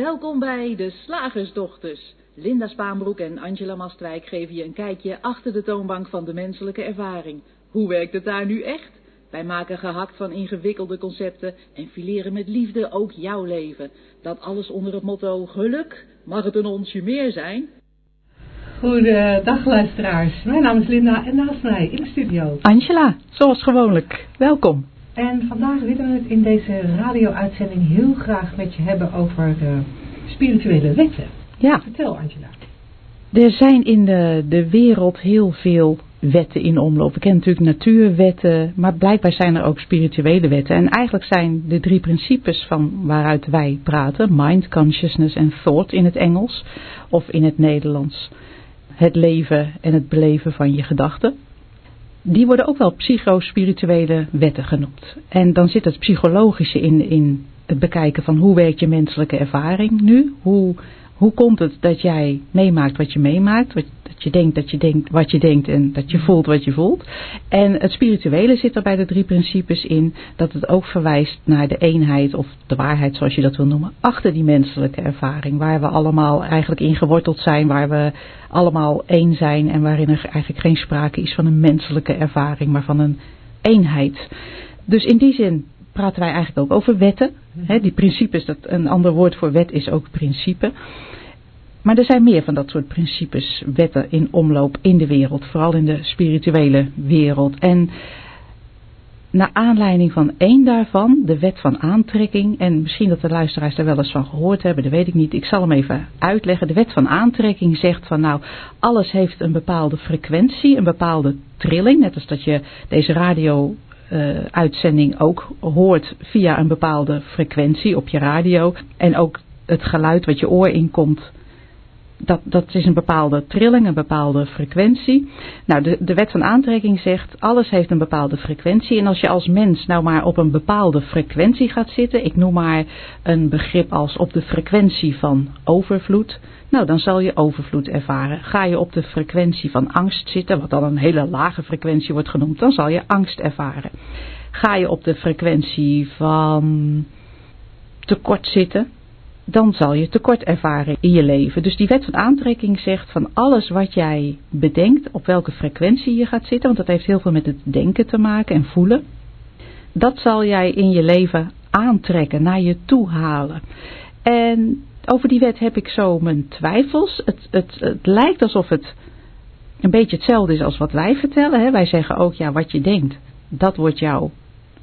Welkom bij de Slagersdochters. Linda Spaanbroek en Angela Mastwijk geven je een kijkje achter de toonbank van de menselijke ervaring. Hoe werkt het daar nu echt? Wij maken gehakt van ingewikkelde concepten en fileren met liefde ook jouw leven. Dat alles onder het motto geluk, mag het een onsje meer zijn? Goedendag luisteraars, mijn naam is Linda en naast mij in de studio Angela, zoals gewoonlijk. Welkom. En vandaag willen we het in deze radio-uitzending heel graag met je hebben over uh, spirituele wetten. Ja. Vertel Angela. Er zijn in de, de wereld heel veel wetten in omloop. We kennen natuurlijk natuurwetten, maar blijkbaar zijn er ook spirituele wetten. En eigenlijk zijn de drie principes van waaruit wij praten, mind, consciousness en thought in het Engels of in het Nederlands, het leven en het beleven van je gedachten die worden ook wel psychospirituele wetten genoemd. En dan zit het psychologische in, in het bekijken van hoe werkt je menselijke ervaring nu? Hoe, hoe komt het dat jij meemaakt wat je meemaakt? Wat, dat je denkt dat je denkt wat je denkt en dat je voelt wat je voelt. En het spirituele zit er bij de drie principes in dat het ook verwijst naar de eenheid of de waarheid zoals je dat wil noemen. Achter die menselijke ervaring waar we allemaal eigenlijk in geworteld zijn. Waar we allemaal één zijn en waarin er eigenlijk geen sprake is van een menselijke ervaring maar van een eenheid. Dus in die zin praten wij eigenlijk ook over wetten. Die principes, dat een ander woord voor wet is ook principe. Maar er zijn meer van dat soort principes, wetten in omloop in de wereld, vooral in de spirituele wereld. En naar aanleiding van één daarvan, de wet van aantrekking, en misschien dat de luisteraars daar wel eens van gehoord hebben, dat weet ik niet, ik zal hem even uitleggen. De wet van aantrekking zegt van nou, alles heeft een bepaalde frequentie, een bepaalde trilling, net als dat je deze radio uh, uitzending ook hoort via een bepaalde frequentie op je radio. En ook het geluid wat je oor inkomt, dat, dat is een bepaalde trilling, een bepaalde frequentie. Nou, de, de wet van aantrekking zegt, alles heeft een bepaalde frequentie. En als je als mens nou maar op een bepaalde frequentie gaat zitten, ik noem maar een begrip als op de frequentie van overvloed, nou dan zal je overvloed ervaren. Ga je op de frequentie van angst zitten, wat dan een hele lage frequentie wordt genoemd, dan zal je angst ervaren. Ga je op de frequentie van tekort zitten, dan zal je tekort ervaren in je leven. Dus die wet van aantrekking zegt van alles wat jij bedenkt, op welke frequentie je gaat zitten, want dat heeft heel veel met het denken te maken en voelen. Dat zal jij in je leven aantrekken, naar je toe halen. En over die wet heb ik zo mijn twijfels. Het, het, het lijkt alsof het een beetje hetzelfde is als wat wij vertellen. Hè? Wij zeggen ook, ja, wat je denkt, dat wordt jouw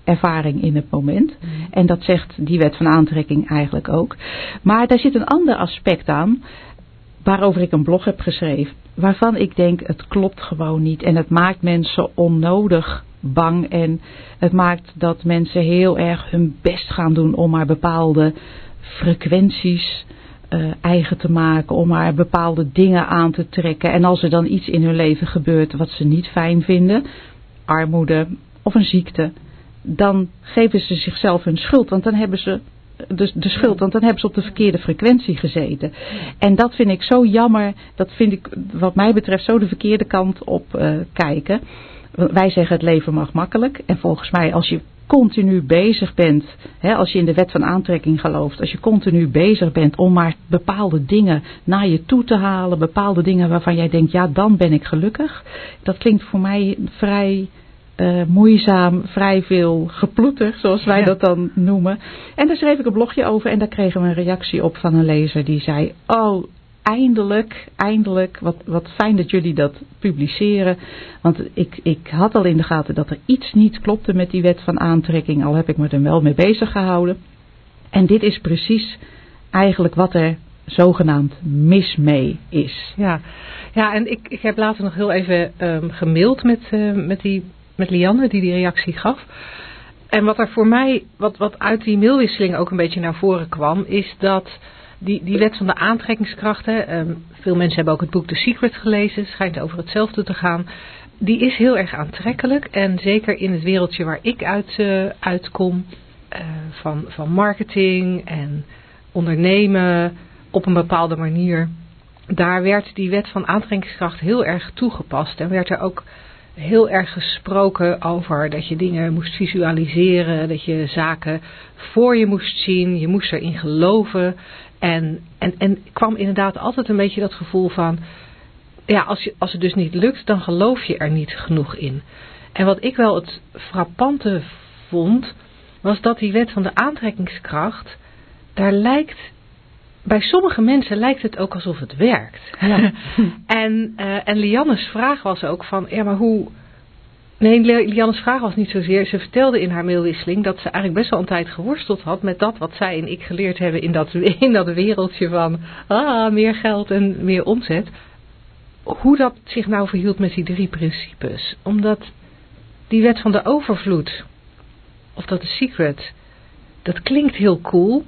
ervaring in het moment. Mm. En dat zegt die wet van aantrekking eigenlijk ook. Maar daar zit een ander aspect aan, waarover ik een blog heb geschreven. Waarvan ik denk, het klopt gewoon niet. En het maakt mensen onnodig bang. En het maakt dat mensen heel erg hun best gaan doen om maar bepaalde frequenties uh, eigen te maken, om maar bepaalde dingen aan te trekken. En als er dan iets in hun leven gebeurt wat ze niet fijn vinden, armoede of een ziekte, dan geven ze zichzelf hun schuld, want dan hebben ze de, de schuld, want dan hebben ze op de verkeerde frequentie gezeten. En dat vind ik zo jammer, dat vind ik wat mij betreft zo de verkeerde kant op uh, kijken. Wij zeggen het leven mag makkelijk en volgens mij als je continu bezig bent, hè, als je in de wet van aantrekking gelooft, als je continu bezig bent om maar bepaalde dingen naar je toe te halen, bepaalde dingen waarvan jij denkt, ja dan ben ik gelukkig. Dat klinkt voor mij vrij uh, moeizaam, vrij veel geploeter, zoals wij dat dan noemen. En daar schreef ik een blogje over en daar kregen we een reactie op van een lezer die zei, oh eindelijk, eindelijk, wat, wat fijn dat jullie dat publiceren. Want ik, ik had al in de gaten dat er iets niet klopte met die wet van aantrekking, al heb ik me er wel mee bezig gehouden. En dit is precies eigenlijk wat er zogenaamd mis mee is. Ja, ja en ik, ik heb later nog heel even um, gemaild met, uh, met, die, met Lianne die die reactie gaf. En wat er voor mij, wat, wat uit die mailwisseling ook een beetje naar voren kwam, is dat die, die wet van de aantrekkingskrachten, um, veel mensen hebben ook het boek The Secret gelezen, schijnt over hetzelfde te gaan. Die is heel erg aantrekkelijk en zeker in het wereldje waar ik uit, uh, uitkom, uh, van, van marketing en ondernemen op een bepaalde manier. Daar werd die wet van aantrekkingskracht heel erg toegepast en werd er ook heel erg gesproken over dat je dingen moest visualiseren, dat je zaken voor je moest zien, je moest erin geloven. En, en, en kwam inderdaad altijd een beetje dat gevoel van, ja, als, je, als het dus niet lukt, dan geloof je er niet genoeg in. En wat ik wel het frappante vond, was dat die wet van de aantrekkingskracht, daar lijkt, bij sommige mensen lijkt het ook alsof het werkt. Ja. en, uh, en Lianne's vraag was ook van, ja maar hoe... Nee, Lianne's vraag was niet zozeer, ze vertelde in haar mailwisseling dat ze eigenlijk best wel een tijd geworsteld had met dat wat zij en ik geleerd hebben in dat, in dat wereldje van ah, meer geld en meer omzet. Hoe dat zich nou verhield met die drie principes. Omdat die wet van de overvloed, of dat de secret, dat klinkt heel cool.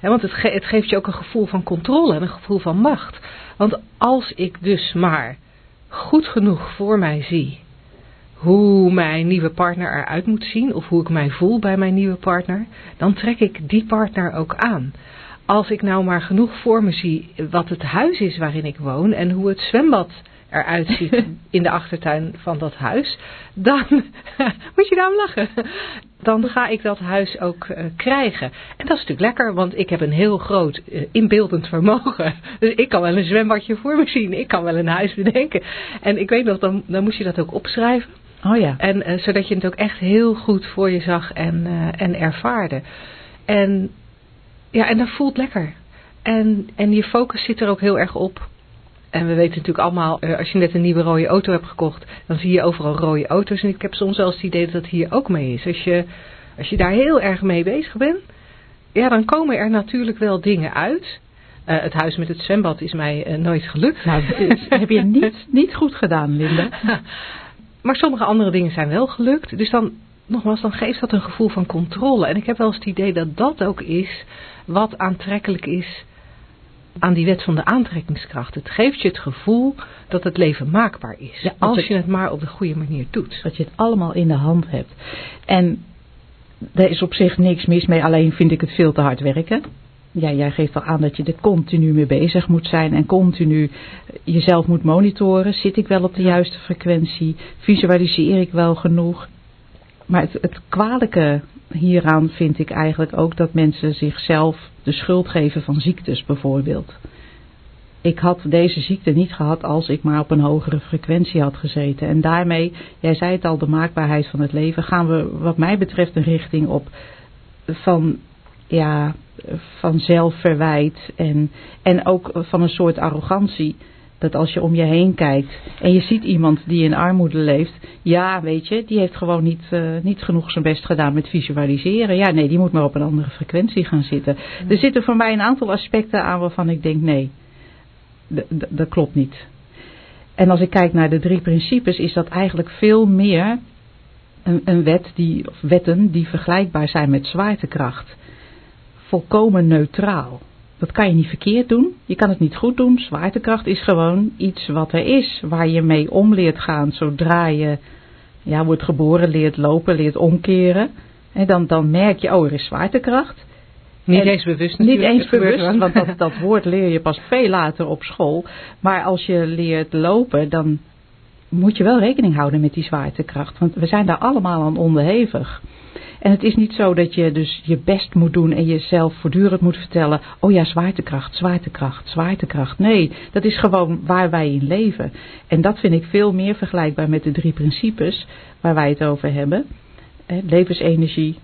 Hè, want het, het geeft je ook een gevoel van controle en een gevoel van macht. Want als ik dus maar goed genoeg voor mij zie hoe mijn nieuwe partner eruit moet zien of hoe ik mij voel bij mijn nieuwe partner, dan trek ik die partner ook aan. Als ik nou maar genoeg voor me zie wat het huis is waarin ik woon en hoe het zwembad eruit ziet in de achtertuin van dat huis, dan moet je daarom lachen. Dan ga ik dat huis ook uh, krijgen. En dat is natuurlijk lekker, want ik heb een heel groot uh, inbeeldend vermogen. Dus ik kan wel een zwembadje voor me zien. Ik kan wel een huis bedenken. En ik weet nog, dan, dan moest je dat ook opschrijven. Oh ja. En uh, zodat je het ook echt heel goed voor je zag en, en ervaarde. En ja, en dat voelt lekker. En, en je focus zit er ook heel erg op. En we weten natuurlijk allemaal, eh, als je net een nieuwe rode auto hebt gekocht, dan zie je overal rode auto's. En ik heb soms eens het idee dat dat hier ook mee is. Als je, als je daar heel erg mee bezig bent, ja, dan komen er natuurlijk wel dingen uit. Uh, het huis met het zwembad is mij uh, nooit gelukt. Nou, dat heb je niet, niet goed gedaan, Linda. maar sommige andere dingen zijn wel gelukt. Dus dan, nogmaals, dan geeft dat een gevoel van controle. En ik heb wel eens het idee dat dat ook is wat aantrekkelijk is aan die wet van de aantrekkingskracht. Het geeft je het gevoel dat het leven maakbaar is. Ja, als je het maar op de goede manier doet. Dat je het allemaal in de hand hebt. En er is op zich niks mis mee, alleen vind ik het veel te hard werken. Ja, jij geeft al aan dat je er continu mee bezig moet zijn en continu jezelf moet monitoren. Zit ik wel op de juiste frequentie? Visualiseer ik wel genoeg? Maar het, het kwalijke hieraan vind ik eigenlijk ook dat mensen zichzelf de schuld geven van ziektes bijvoorbeeld. Ik had deze ziekte niet gehad als ik maar op een hogere frequentie had gezeten. En daarmee, jij zei het al, de maakbaarheid van het leven, gaan we wat mij betreft een richting op van, ja, van zelfverwijt en, en ook van een soort arrogantie dat als je om je heen kijkt en je ziet iemand die in armoede leeft, ja, weet je, die heeft gewoon niet, uh, niet genoeg zijn best gedaan met visualiseren. Ja, nee, die moet maar op een andere frequentie gaan zitten. Er zitten voor mij een aantal aspecten aan waarvan ik denk, nee, dat klopt niet. En als ik kijk naar de drie principes, is dat eigenlijk veel meer een, een wet die, of wetten die vergelijkbaar zijn met zwaartekracht. Volkomen neutraal. Dat kan je niet verkeerd doen. Je kan het niet goed doen. Zwaartekracht is gewoon iets wat er is. Waar je mee om leert gaan zodra je ja, wordt geboren, leert lopen, leert omkeren. En dan, dan merk je, oh er is zwaartekracht. Niet eens bewust Niet eens bewust, want dat, dat woord leer je pas veel later op school. Maar als je leert lopen, dan moet je wel rekening houden met die zwaartekracht. Want we zijn daar allemaal aan onderhevig. En het is niet zo dat je dus je best moet doen en jezelf voortdurend moet vertellen, oh ja, zwaartekracht, zwaartekracht, zwaartekracht. Nee, dat is gewoon waar wij in leven. En dat vind ik veel meer vergelijkbaar met de drie principes waar wij het over hebben. Levensenergie,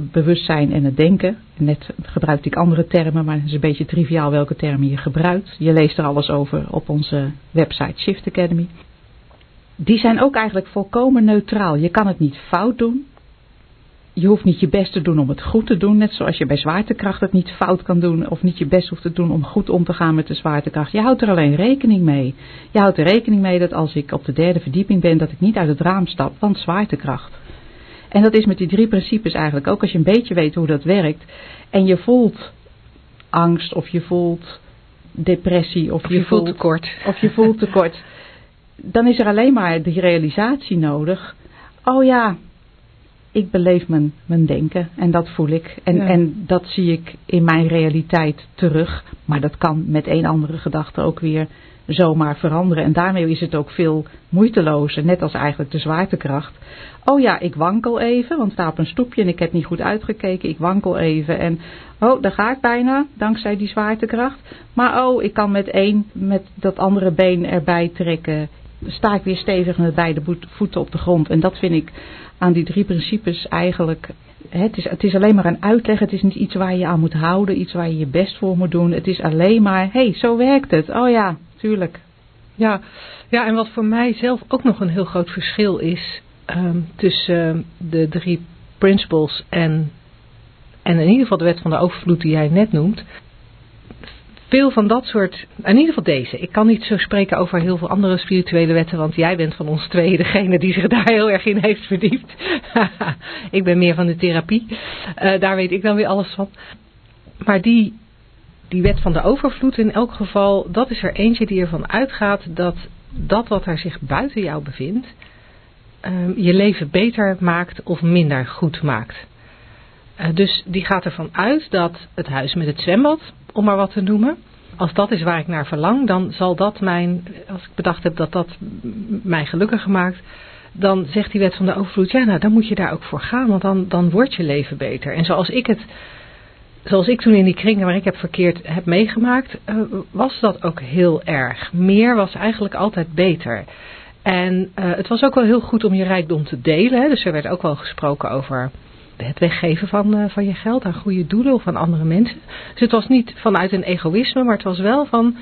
bewustzijn en het denken. Net gebruikte ik andere termen, maar het is een beetje triviaal welke termen je gebruikt. Je leest er alles over op onze website Shift Academy. Die zijn ook eigenlijk volkomen neutraal. Je kan het niet fout doen je hoeft niet je best te doen om het goed te doen. Net zoals je bij zwaartekracht het niet fout kan doen. Of niet je best hoeft te doen om goed om te gaan met de zwaartekracht. Je houdt er alleen rekening mee. Je houdt er rekening mee dat als ik op de derde verdieping ben. Dat ik niet uit het raam stap. Want zwaartekracht. En dat is met die drie principes eigenlijk ook. Als je een beetje weet hoe dat werkt. En je voelt angst of je voelt depressie. Of, of je, je, voelt tekort. Of je voelt tekort. Dan is er alleen maar die realisatie nodig. Oh ja, ik beleef mijn, mijn denken en dat voel ik. En, en dat zie ik in mijn realiteit terug. Maar dat kan met een andere gedachte ook weer zomaar veranderen. En daarmee is het ook veel moeitelozer, net als eigenlijk de zwaartekracht. Oh ja, ik wankel even, want sta op een stoepje en ik heb niet goed uitgekeken. Ik wankel even en oh, daar ga ik bijna, dankzij die zwaartekracht. Maar oh, ik kan met één, met dat andere been erbij trekken. Sta ik weer stevig met beide voeten op de grond. En dat vind ik aan die drie principes eigenlijk het is, het is alleen maar een uitleg. Het is niet iets waar je aan moet houden. Iets waar je je best voor moet doen. Het is alleen maar, hé, hey, zo werkt het. Oh ja, tuurlijk. Ja, ja, en wat voor mij zelf ook nog een heel groot verschil is ehm, tussen ehm, de drie principles en, en in ieder geval de wet van de overvloed die jij net noemt. Veel van dat soort, in ieder geval deze. Ik kan niet zo spreken over heel veel andere spirituele wetten, want jij bent van ons twee degene die zich daar heel erg in heeft verdiept. ik ben meer van de therapie, uh, daar weet ik dan weer alles van. Maar die die wet van de overvloed in elk geval, dat is er eentje die ervan uitgaat dat dat wat er zich buiten jou bevindt, ehm, je leven beter maakt of minder goed maakt. Uh, dus die gaat ervan uit dat het huis met het zwembad, om maar wat te noemen, als dat is waar ik naar verlang, dan zal dat mijn, als ik bedacht heb dat dat mij gelukkig maakt, dan zegt die wet van de overvloed, ja nou dan moet je daar ook voor gaan, want dan, dan wordt je leven beter. En zoals ik het zoals ik toen in die kringen waar ik heb verkeerd heb meegemaakt, uh, was dat ook heel erg. Meer was eigenlijk altijd beter. En uh, het was ook wel heel goed om je rijkdom te delen. Hè? Dus er werd ook wel gesproken over het weggeven van, uh, van je geld aan goede doelen of aan andere mensen. Dus het was niet vanuit een egoïsme, maar het was wel van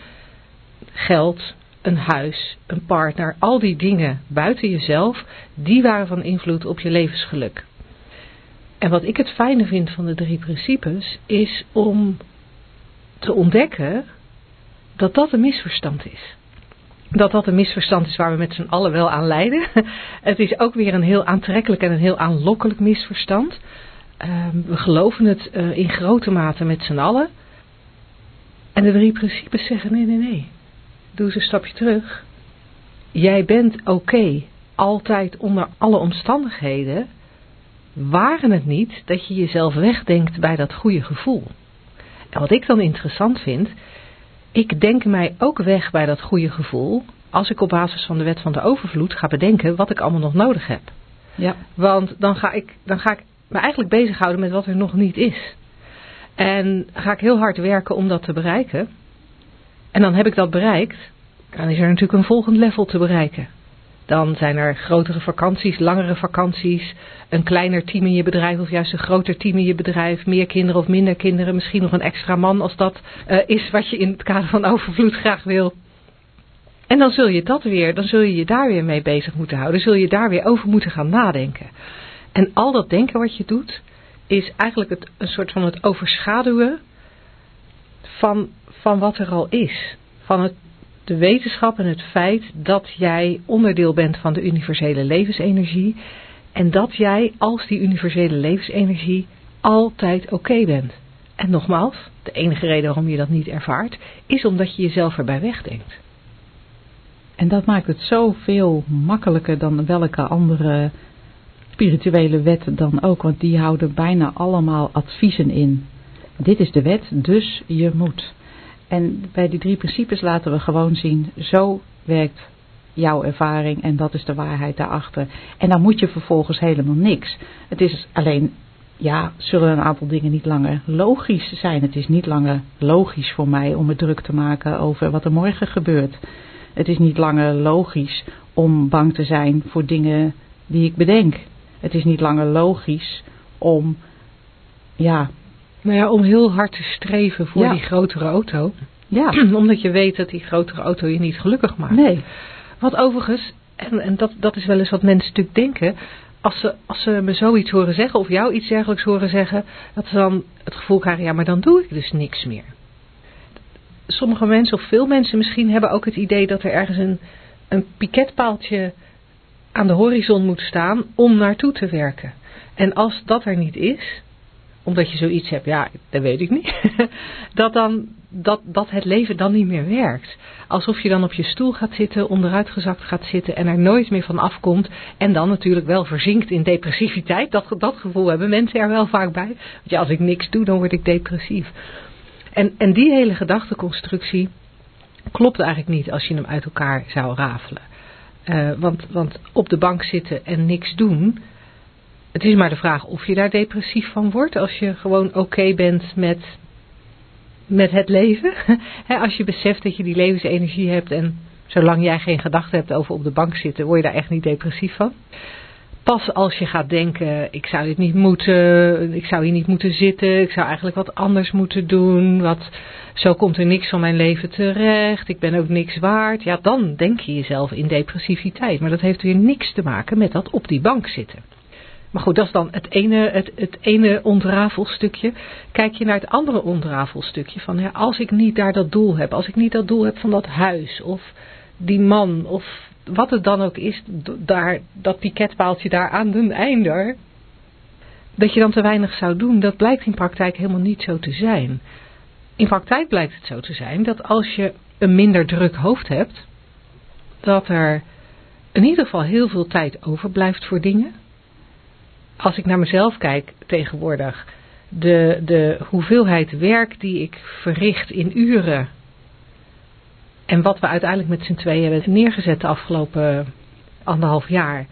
geld, een huis, een partner, al die dingen buiten jezelf, die waren van invloed op je levensgeluk. En wat ik het fijne vind van de drie principes is om te ontdekken dat dat een misverstand is. Dat dat een misverstand is waar we met z'n allen wel aan lijden. Het is ook weer een heel aantrekkelijk en een heel aanlokkelijk misverstand. Ehm, we geloven het eh, in grote mate met z'n allen. En de drie principes zeggen nee, nee, nee. Doe eens een stapje terug. Jij bent oké, altijd onder alle omstandigheden waren het niet dat je jezelf wegdenkt bij dat goede gevoel. En wat ik dan interessant vind, ik denk mij ook weg bij dat goede gevoel als ik op basis van de wet van de overvloed ga bedenken wat ik allemaal nog nodig heb. Ja. Want dan ga ik, dan ga ik me eigenlijk bezighouden met wat er nog niet is. En ga ik heel hard werken om dat te bereiken. En dan heb ik dat bereikt, dan is er natuurlijk een volgend level te bereiken. Dan zijn er grotere vakanties, langere vakanties, een kleiner team in je bedrijf of juist een groter team in je bedrijf, meer kinderen of minder kinderen, misschien nog een extra man als dat uh, is wat je in het kader van overvloed graag wil. En dan zul je dat weer, dan zul je je daar weer mee bezig moeten houden, zul je daar weer over moeten gaan nadenken. En al dat denken wat je doet, is eigenlijk het, een soort van het overschaduwen van, van wat er al is. Van het de wetenschap en het feit dat jij onderdeel bent van de universele levensenergie en dat jij als die universele levensenergie altijd oké bent. En nogmaals, de enige reden waarom je dat niet ervaart, is omdat je jezelf erbij wegdenkt. En dat maakt het zoveel makkelijker dan welke andere spirituele wet dan ook, want die houden bijna allemaal adviezen in. Dit is de wet, dus je moet. En bij die drie principes laten we gewoon zien, zo werkt jouw ervaring en dat is de waarheid daarachter. En dan moet je vervolgens helemaal niks. Het is alleen, ja, zullen een aantal dingen niet langer logisch zijn. Het is niet langer logisch voor mij om me druk te maken over wat er morgen gebeurt. Het is niet langer logisch om bang te zijn voor dingen die ik bedenk. Het is niet langer logisch om, ja, nou ja, om heel hard te streven voor die grotere auto. Ja. Omdat je weet dat die grotere auto je niet gelukkig maakt. Nee. Wat overigens, en, en dat, dat is wel eens wat mensen natuurlijk denken. Als ze, als ze me zoiets horen zeggen of jou iets dergelijks horen zeggen. Dat ze dan het gevoel krijgen, ja maar dan doe ik dus niks meer. Sommige mensen of veel mensen misschien hebben ook het idee dat er ergens een, een piketpaaltje aan de horizon moet staan om naartoe te werken. En als dat er niet is, omdat je zoiets hebt, ja, dat weet ik niet, dat, dan, dat, dat het leven dan niet meer werkt. Alsof je dan op je stoel gaat zitten, onderuitgezakt gaat zitten en er nooit meer van afkomt. En dan natuurlijk wel verzinkt in depressiviteit. Dat, dat gevoel hebben mensen er wel vaak bij. Want ja, als ik niks doe, dan word ik depressief. En, en die hele gedachteconstructie, klopt eigenlijk niet als je hem uit elkaar zou rafelen. Uh, want, want op de bank zitten en niks doen, het is maar de vraag of je daar depressief van wordt als je gewoon oké bent met, met het leven. als je beseft dat je die levensenergie hebt en zolang jij geen gedachten hebt over op de bank zitten, word je daar echt niet depressief van. Pas als je gaat denken, ik zou dit niet moeten, ik zou hier niet moeten zitten, ik zou eigenlijk wat anders moeten doen, wat, zo komt er niks van mijn leven terecht, ik ben ook niks waard. Ja, dan denk je jezelf in depressiviteit. Maar dat heeft weer niks te maken met dat op die bank zitten. Maar goed, dat is dan het ene, het, het ene ontrafelstukje. Kijk je naar het andere ontrafelstukje van als ik niet daar dat doel heb, als ik niet dat doel heb van dat huis of die man of wat het dan ook is, daar, dat piketpaaltje daar aan den einder, dat je dan te weinig zou doen, dat blijkt in praktijk helemaal niet zo te zijn. In praktijk blijkt het zo te zijn dat als je een minder druk hoofd hebt, dat er in ieder geval heel veel tijd overblijft voor dingen. Als ik naar mezelf kijk tegenwoordig, de, de hoeveelheid werk die ik verricht in uren en wat we uiteindelijk met z'n tweeën hebben neergezet de afgelopen anderhalf jaar.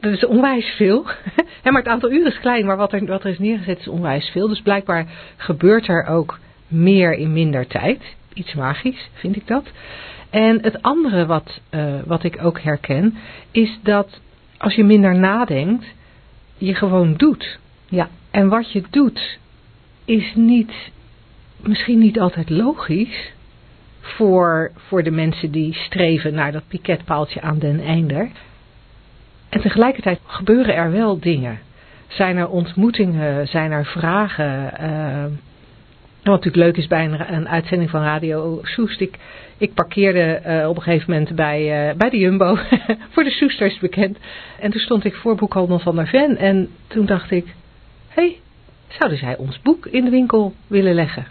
Dat is onwijs veel. maar het aantal uren is klein, maar wat er, wat er is neergezet is onwijs veel. Dus blijkbaar gebeurt er ook meer in minder tijd. Iets magisch, vind ik dat. En het andere wat, uh, wat ik ook herken, is dat als je minder nadenkt, je gewoon doet. Ja. En wat je doet, is niet, misschien niet altijd logisch, voor, voor de mensen die streven naar dat piketpaaltje aan den einder. En tegelijkertijd gebeuren er wel dingen. Zijn er ontmoetingen, zijn er vragen. Uh, wat natuurlijk leuk is bij een, uitzending van Radio Soest. Ik, parkeerde uh, op een gegeven moment bij, uh, bij de Jumbo, voor de Soesters bekend. En toen stond ik voor boekhandel van der Ven. En toen dacht ik, hé, hey, zouden zij ons boek in de winkel willen leggen?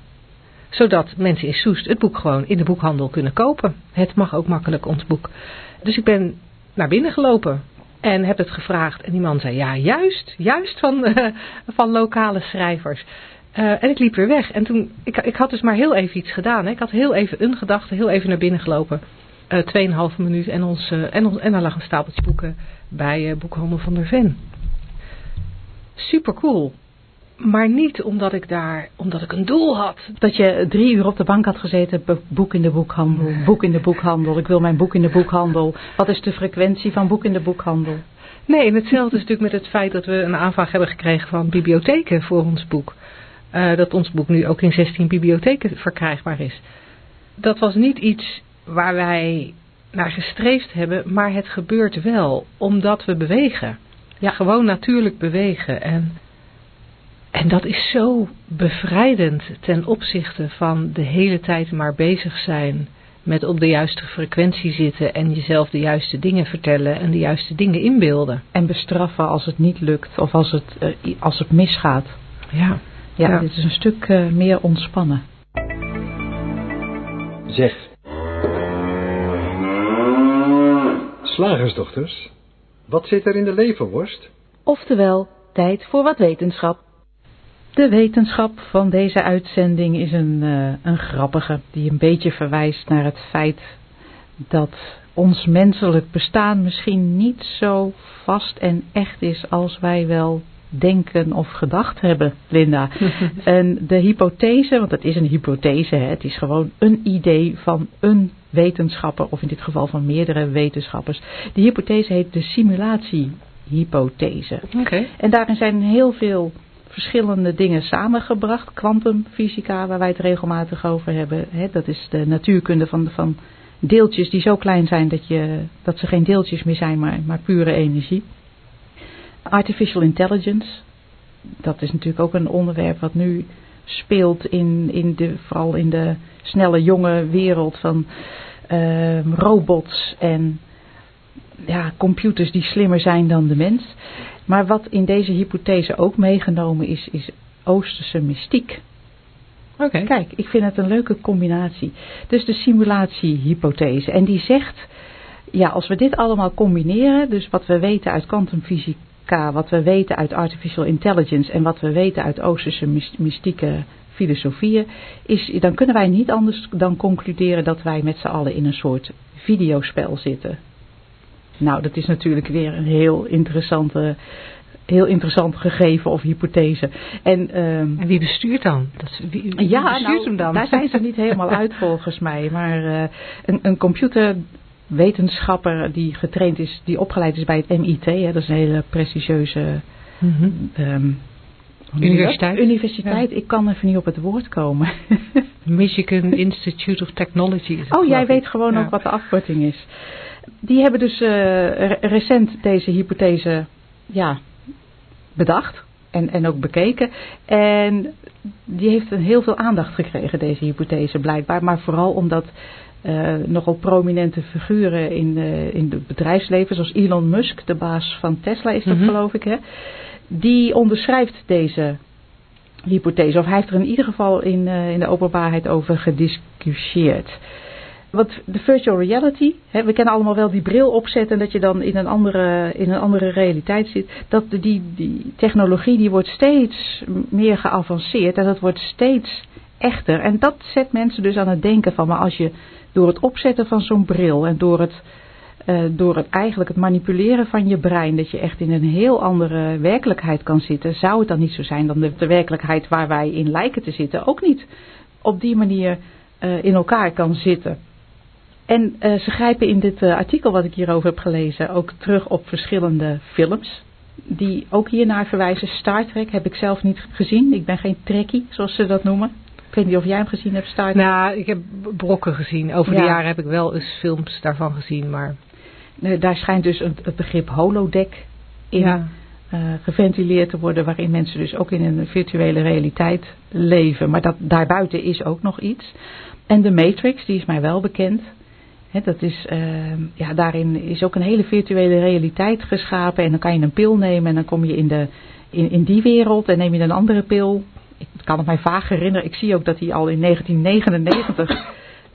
Zodat mensen in Soest het boek gewoon in de boekhandel kunnen kopen. Het mag ook makkelijk ons boek. Dus ik ben naar binnen gelopen en heb het gevraagd. En die man zei, ja juist, juist van, van lokale schrijvers. Uh, en ik liep weer weg. En toen, ik, ik had dus maar heel even iets gedaan. Hè. Ik had heel even een gedachte, heel even naar binnen gelopen. Uh, tweeënhalve minuut en, ons, uh, en, ons, en er lag een stapeltje boeken bij Boekhandel van der Ven. Super cool. Maar niet omdat ik daar, omdat ik een doel had. Dat je drie uur op de bank had gezeten, boek in de boekhandel, boek in de boekhandel, ik wil mijn boek in de boekhandel. Wat is de frequentie van boek in de boekhandel? Nee, en hetzelfde is natuurlijk met het feit dat we een aanvraag hebben gekregen van bibliotheken voor ons boek. Uh, dat ons boek nu ook in 16 bibliotheken verkrijgbaar is. Dat was niet iets waar wij naar gestreefd hebben, maar het gebeurt wel, omdat we bewegen. Ja, gewoon natuurlijk bewegen. En en dat is zo bevrijdend ten opzichte van de hele tijd maar bezig zijn met op de juiste frequentie zitten en jezelf de juiste dingen vertellen en de juiste dingen inbeelden. En bestraffen als het niet lukt of als het, uh, als het misgaat. Ja. Ja. Ja, dit is een stuk uh, meer ontspannen. Zeg. Slagersdochters, wat zit er in de leverworst? Oftewel, tijd voor wat wetenschap. De wetenschap van deze uitzending is een, uh, een grappige, die een beetje verwijst naar het feit dat ons menselijk bestaan misschien niet zo vast en echt is als wij wel denken of gedacht hebben, Linda. en de hypothese, want het is een hypothese, hè, het is gewoon een idee van een wetenschapper, of in dit geval van meerdere wetenschappers. Die hypothese heet de simulatiehypothese. Okay. En daarin zijn heel veel verschillende dingen samengebracht. Kwantumfysica, waar wij het regelmatig over hebben. Hè, dat is de natuurkunde van, van deeltjes die zo klein zijn dat, je, dat ze geen deeltjes meer zijn, maar, maar pure energie. Artificial intelligence, dat is natuurlijk ook een onderwerp wat nu speelt in, in de, vooral in de snelle jonge wereld van uh, robots en ja, computers die slimmer zijn dan de mens. Maar wat in deze hypothese ook meegenomen is, is Oosterse mystiek. Oké. Okay. Kijk, ik vind het een leuke combinatie. Dus de simulatiehypothese. En die zegt, ja, als we dit allemaal combineren, dus wat we weten uit kwantumfysica K, wat we weten uit artificial intelligence en wat we weten uit Oosterse mystieke filosofieën, is, dan kunnen wij niet anders dan concluderen dat wij met z'n allen in een soort videospel zitten. Nou, dat is natuurlijk weer een heel interessante heel interessant gegeven of hypothese. En, um, en wie bestuurt dan? Dat, wie, wie ja, bestuurt nou, hem dan? daar zijn ze niet helemaal uit volgens mij. Maar uh, een, een computerwetenschapper die getraind is, die opgeleid is bij het MIT, hè, dat is een hele prestigieuze mm -hmm. um, Universiteit. Universiteit, ja. ik kan even niet op het woord komen. Michigan Institute of Technology. Is oh, jij weet gewoon ja. ook wat de afkorting is. Die hebben dus uh, recent deze hypothese ja, bedacht en, en ook bekeken. En die heeft een heel veel aandacht gekregen, deze hypothese blijkbaar. Maar vooral omdat uh, nogal prominente figuren in, uh, in het bedrijfsleven, zoals Elon Musk, de baas van Tesla is dat mm -hmm. geloof ik, hè, die onderschrijft deze hypothese. Of hij heeft er in ieder geval in, uh, in de openbaarheid over gediscussieerd. Want de virtual reality, hè, we kennen allemaal wel die bril opzetten en dat je dan in een andere, in een andere realiteit zit. Dat die, die technologie die wordt steeds meer geavanceerd en dat wordt steeds echter. En dat zet mensen dus aan het denken van, maar als je door het opzetten van zo'n bril en door het, uh, door het eigenlijk het manipuleren van je brein, dat je echt in een heel andere werkelijkheid kan zitten, zou het dan niet zo zijn dan de, de werkelijkheid waar wij in lijken te zitten ook niet op die manier uh, in elkaar kan zitten. En uh, ze grijpen in dit artikel wat ik hierover heb gelezen ook terug op verschillende films. Die ook hiernaar verwijzen. Star Trek heb ik zelf niet gezien. Ik ben geen trekkie, zoals ze dat noemen. Ik weet niet of jij hem gezien hebt, Star Trek. Nou, ik heb brokken gezien. Over ja. de jaren heb ik wel eens films daarvan gezien. Maar... Uh, daar schijnt dus een, het begrip holodeck in ja. geventileerd te worden. Waarin mensen dus ook in een virtuele realiteit leven. Maar dat, daarbuiten is ook nog iets. En de Matrix, die is mij wel bekend. He, dat is, uh, ja, daarin is ook een hele virtuele realiteit geschapen. En dan kan je een pil nemen en dan kom je in, de, in, in die wereld en neem je een andere pil. Ik kan het mij vaag herinneren. Ik zie ook dat die al in 1999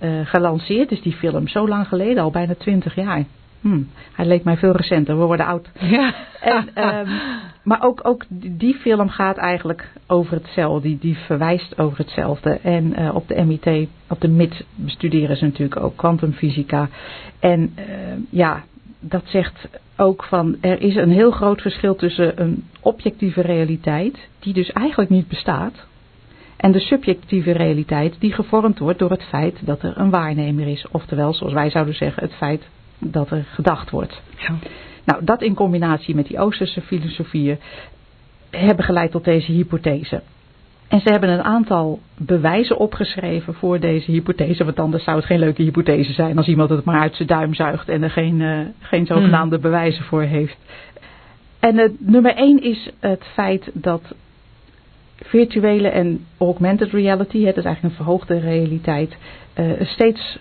uh, gelanceerd is, die film. Zo lang geleden, al bijna 20 jaar. Hmm, hij leek mij veel recenter, we worden oud. Ja. En, um, maar ook, ook die film gaat eigenlijk over hetzelfde, die, die verwijst over hetzelfde. En uh, op de MIT, op de MIT bestuderen ze natuurlijk ook kwantumfysica. En uh, ja, dat zegt ook van er is een heel groot verschil tussen een objectieve realiteit, die dus eigenlijk niet bestaat, en de subjectieve realiteit die gevormd wordt door het feit dat er een waarnemer is. Oftewel, zoals wij zouden zeggen, het feit dat er gedacht wordt. Ja. Nou, dat in combinatie met die Oosterse filosofieën hebben geleid tot deze hypothese. En ze hebben een aantal bewijzen opgeschreven voor deze hypothese, want anders zou het geen leuke hypothese zijn als iemand het maar uit zijn duim zuigt en er geen, uh, geen zogenaamde hmm. bewijzen voor heeft. En uh, nummer één is het feit dat virtuele en augmented reality, het is eigenlijk een verhoogde realiteit, uh, steeds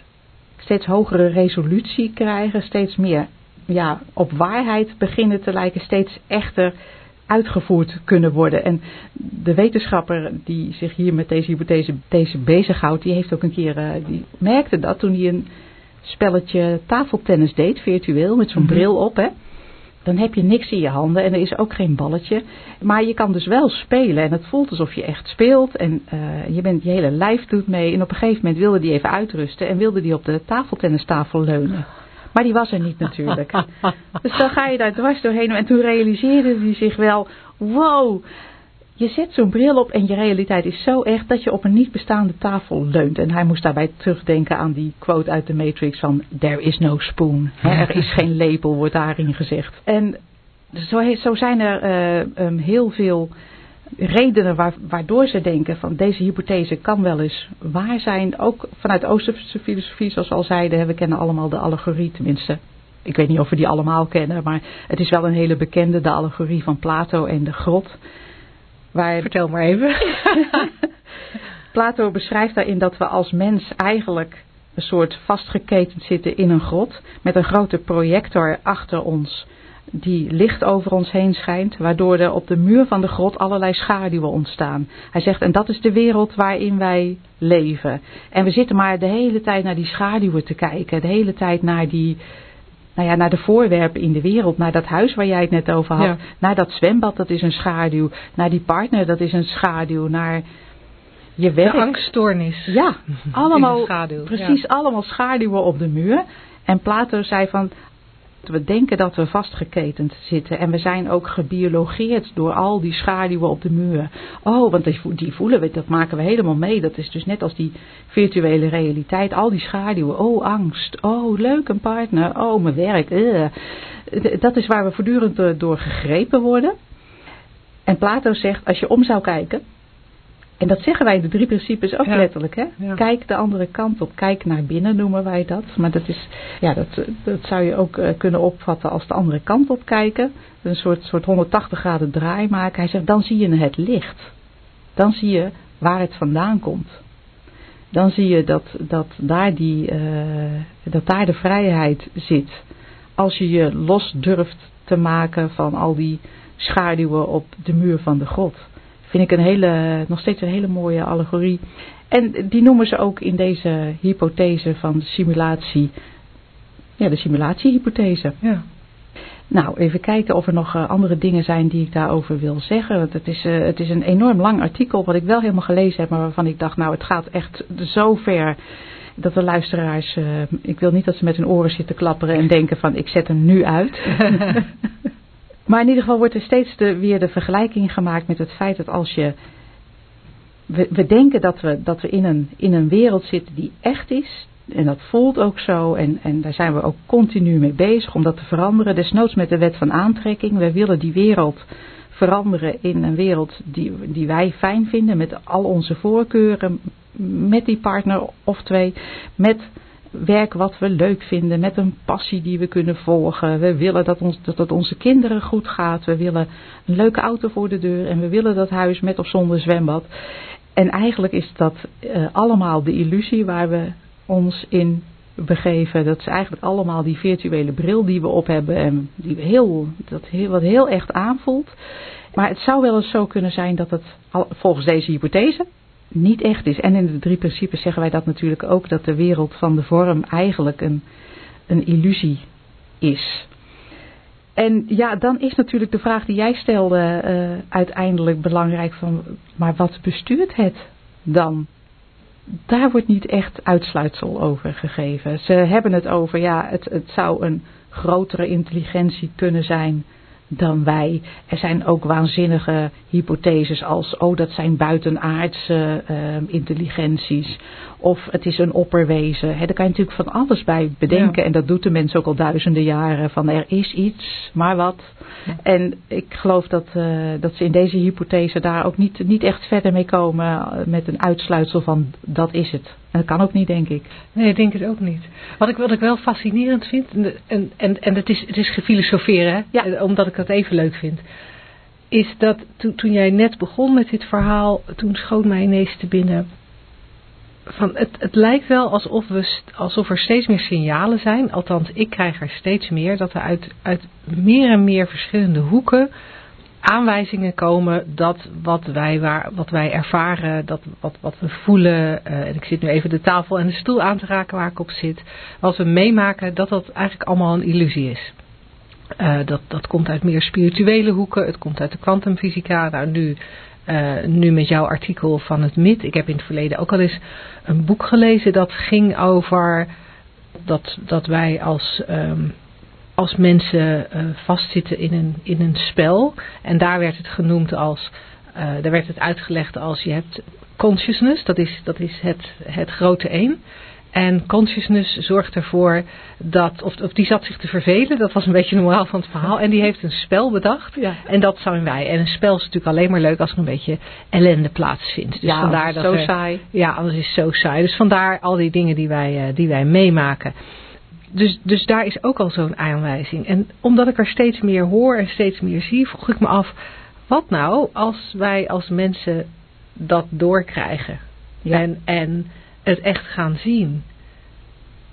steeds hogere resolutie krijgen, steeds meer ja, op waarheid beginnen te lijken, steeds echter uitgevoerd kunnen worden. En de wetenschapper die zich hier met deze hypothese deze bezighoudt, die heeft ook een keer, uh, die merkte dat toen hij een spelletje tafeltennis deed, virtueel, met zo'n mm -hmm. bril op, hè. Dan heb je niks in je handen en er is ook geen balletje. Maar je kan dus wel spelen en het voelt alsof je echt speelt. En uh, je, bent, je hele lijf doet mee. En op een gegeven moment wilde die even uitrusten en wilde die op de tafeltennistafel leunen. Maar die was er niet natuurlijk. dus dan ga je daar dwars doorheen. En toen realiseerde hij zich wel, wow, je zet zo'n bril op en je realiteit is zo echt dat je op een niet bestaande tafel leunt. En hij moest daarbij terugdenken aan die quote uit de Matrix van there is no spoon. er is geen lepel, wordt daarin gezegd. En zo, zo zijn er uh, um, heel veel redenen waar, waardoor ze denken van deze hypothese kan wel eens waar zijn. Ook vanuit Oosterse filosofie, zoals we al zeiden, we kennen allemaal de allegorie tenminste. Ik weet niet of we die allemaal kennen, maar het is wel een hele bekende, de allegorie van Plato en de grot. Waar... Vertel maar even. Plato beschrijft daarin dat we als mens eigenlijk een soort vastgeketend zitten in een grot. Met een grote projector achter ons die licht over ons heen schijnt. Waardoor er op de muur van de grot allerlei schaduwen ontstaan. Hij zegt en dat is de wereld waarin wij leven. En we zitten maar de hele tijd naar die schaduwen te kijken. De hele tijd naar die nou ja, naar de voorwerpen in de wereld. Naar dat huis waar jij het net over had. Ja. Naar dat zwembad, dat is een schaduw. Naar die partner, dat is een schaduw. Naar je werk. De angststoornis. Ja, allemaal, schaduw, precies allemaal schaduwen op de muur. En Plato zei van, we denken dat we vastgeketend zitten. En we zijn ook gebiologeerd door al die schaduwen op de muur. Oh, want die, vo- die voelen we, dat maken we helemaal mee. Dat is dus net als die virtuele realiteit. Al die schaduwen. Oh, angst. Oh, leuk, een partner. Oh, mijn werk. eh. Dat is waar we voortdurend eh, door gegrepen worden. En Plato zegt, als je om zou kijken... En dat zeggen wij de drie principes ook Ja. letterlijk. Hè? Ja. Kijk de andere kant op. Kijk naar binnen noemen wij dat. Maar dat, is, ja, dat, dat zou je ook eh, kunnen opvatten als de andere kant op kijken. Een soort, soort 180 graden draai maken. Hij zegt, dan zie je het licht. Dan zie je waar het vandaan komt. Dan zie je dat, dat, daar, die, eh, dat daar de vrijheid zit. Als je je los durft te maken van al die schaduwen op de muur van de grot. Vind ik een hele, nog steeds een hele mooie allegorie. En die noemen ze ook in deze hypothese van simulatie. Ja, de simulatiehypothese. Ja. Nou, even kijken of er nog eh, andere dingen zijn die ik daarover wil zeggen. Want het is, eh, het is een enorm lang artikel wat ik wel helemaal gelezen heb, maar waarvan ik dacht, nou het gaat echt zo ver dat de luisteraars, eh, ik wil niet dat ze met hun oren zitten klapperen en denken van ik zet hem nu uit. maar in ieder geval wordt er steeds de, weer de vergelijking gemaakt met het feit dat als je we, we denken dat we, dat we in, een, in een wereld zitten die echt is. En dat voelt ook zo. En, en daar zijn we ook continu mee bezig om dat te veranderen. Desnoods met de wet van aantrekking. We willen die wereld veranderen in een wereld die, die wij fijn vinden. Met al onze voorkeuren. Met die partner of twee. Met werk wat we leuk vinden. Met een passie die we kunnen volgen. We willen dat, ons, dat het onze kinderen goed gaat. We willen een leuke auto voor de deur. En we willen dat huis met of zonder zwembad. En eigenlijk is dat uh, allemaal de illusie waar we ons in begeven. Dat is eigenlijk allemaal die virtuele bril die we op hebben. En die heel, dat heel, wat heel echt aanvoelt. Maar het zou wel eens zo kunnen zijn dat het volgens deze hypothese niet echt is. En in de drie principes zeggen wij dat natuurlijk ook. Dat de wereld van de vorm eigenlijk een, een illusie is. En ja, dan is natuurlijk de vraag die jij stelde uh, uiteindelijk belangrijk van, maar wat bestuurt het dan? Daar wordt niet echt uitsluitsel over gegeven. Ze hebben het over, ja, het, het zou een grotere intelligentie kunnen zijn dan wij. Er zijn ook waanzinnige hypotheses als, oh dat zijn buitenaardse uh, intelligenties. Of het is een opperwezen. He, daar kan je natuurlijk van alles bij bedenken. Ja. En dat doet de mens ook al duizenden jaren. Van er is iets, maar wat. Ja. En ik geloof dat, uh, dat ze in deze hypothese daar ook niet, niet echt verder mee komen. Met een uitsluitsel van dat is het. Dat kan ook niet, denk ik. Nee, ik denk het ook niet. Wat ik, wat ik wel fascinerend vind. En, en, en het is, het is gefilosoferen. Hè? Ja. Omdat ik dat even leuk vind. Is dat to, toen jij net begon met dit verhaal. Toen schoot mij ineens te binnen van het, het lijkt wel alsof, we, alsof er steeds meer signalen zijn, althans ik krijg er steeds meer, dat er uit, uit meer en meer verschillende hoeken aanwijzingen komen dat wat wij, waar, wat wij ervaren, dat wat, wat we voelen, uh, en ik zit nu even de tafel en de stoel aan te raken waar ik op zit, wat we meemaken, dat dat eigenlijk allemaal een illusie is. Uh, dat, dat komt uit meer spirituele hoeken, het komt uit de kwantumfysica, nou nu uh, nu met jouw artikel van het MIT. Ik heb in het verleden ook al eens een boek gelezen dat ging over dat, dat wij als, um, als mensen uh, vastzitten in een, in een spel. En daar werd het genoemd als, uh, daar werd het uitgelegd als je hebt consciousness, dat is, dat is het, het grote één. En consciousness zorgt ervoor dat, of, of die zat zich te vervelen, dat was een beetje de moraal van het verhaal. En die heeft een spel bedacht. Ja. En dat zijn wij. En een spel is natuurlijk alleen maar leuk als er een beetje ellende plaatsvindt. Dus ja, vandaar dat zo er, saai. Ja, anders is het zo saai. Dus vandaar al die dingen die wij, uh, die wij meemaken. Dus, dus daar is ook al zo'n aanwijzing. En omdat ik er steeds meer hoor en steeds meer zie, vroeg ik me af, wat nou als wij als mensen dat doorkrijgen? Ja. En, en het echt gaan zien,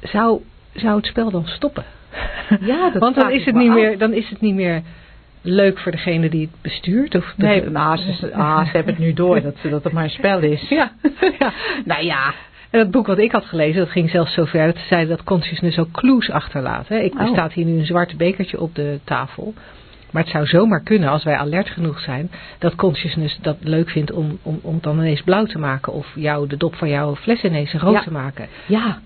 zou, zou het spel dan stoppen? Ja, dat Want dan is, het niet af. meer, dan is het niet meer leuk voor degene die het bestuurt. Of Nee, nou, ze, ah, ze hebben het nu door dat, dat het maar een spel is. Ja. ja. Nou ja, En dat boek wat ik had gelezen, dat ging zelfs zover dat ze zeiden dat consciousness ook clues achterlaat. Hè. Ik, Er Oh. staat hier nu een zwart bekertje op de tafel. Maar het zou zomaar kunnen, als wij alert genoeg zijn, dat consciousness dat leuk vindt om, om, om het dan ineens blauw te maken. Of jou, de dop van jouw fles ineens rood Ja. te maken. Ja,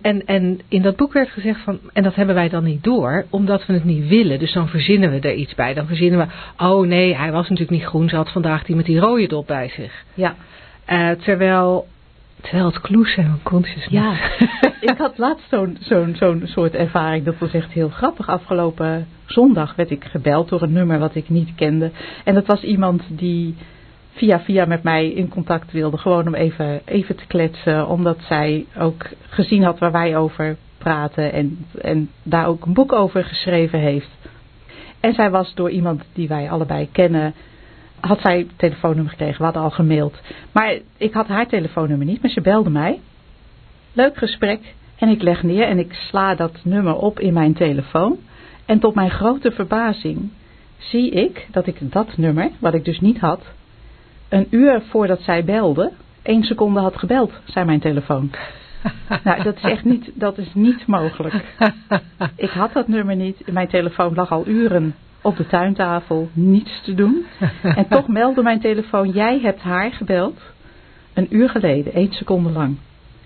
En, en in dat boek werd gezegd van, en dat hebben wij dan niet door, omdat we het niet willen. Dus dan verzinnen we er iets bij. Dan verzinnen we, oh nee, hij was natuurlijk niet groen, ze had vandaag die met die rode dop bij zich. ja. Eh, terwijl, terwijl het clues zijn van consciousness. Ja, ik had laatst zo'n zo'n zo'n soort ervaring. Dat was echt heel grappig. Afgelopen zondag werd ik gebeld door een nummer wat ik niet kende. En dat was iemand die via via met mij in contact wilde. Gewoon om even, even te kletsen. Omdat zij ook gezien had waar wij over praten. En, en daar ook een boek over geschreven heeft. En zij was door iemand die wij allebei kennen. Had zij het telefoonnummer gekregen. We hadden al gemaild. Maar ik had haar telefoonnummer niet. Maar ze belde mij. Leuk gesprek. En ik leg neer en ik sla dat nummer op in mijn telefoon. En tot mijn grote verbazing zie ik dat ik dat nummer, wat ik dus niet had, een uur voordat zij belde, één seconde had gebeld, zei mijn telefoon. Nou, dat is echt niet, dat is niet mogelijk. Ik had dat nummer niet. Mijn telefoon lag al uren op de tuintafel, niets te doen. En toch meldde mijn telefoon, jij hebt haar gebeld. Een uur geleden, één seconde lang.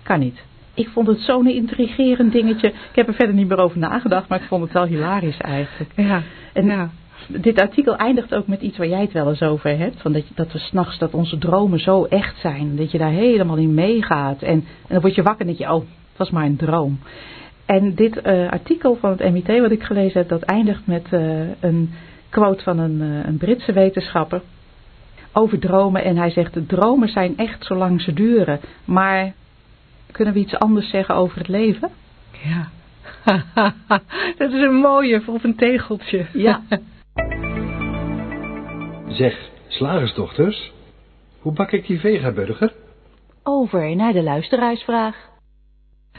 Kan niet. Ik vond het zo'n intrigerend dingetje. Ik heb er verder niet meer over nagedacht, maar ik vond het wel hilarisch eigenlijk. Ja, En ja. dit artikel eindigt ook met iets waar jij het wel eens over hebt. Van dat, je- dat we s'nachts, dat onze dromen zo echt zijn. Dat je daar helemaal in meegaat. En, en dan word je wakker en denk je, oh, het was maar een droom. En dit eh, artikel van het MIT wat ik gelezen heb, dat eindigt met eh, een quote van een, eh, een Britse wetenschapper. Over dromen. En hij zegt, de dromen zijn echt zolang ze duren. Maar kunnen we iets anders zeggen over het leven? ja. dat is een mooie voor op een tegeltje. Ja. Zeg, slagersdochters, hoe bak ik die vegaburger? Over naar de luisteraarsvraag.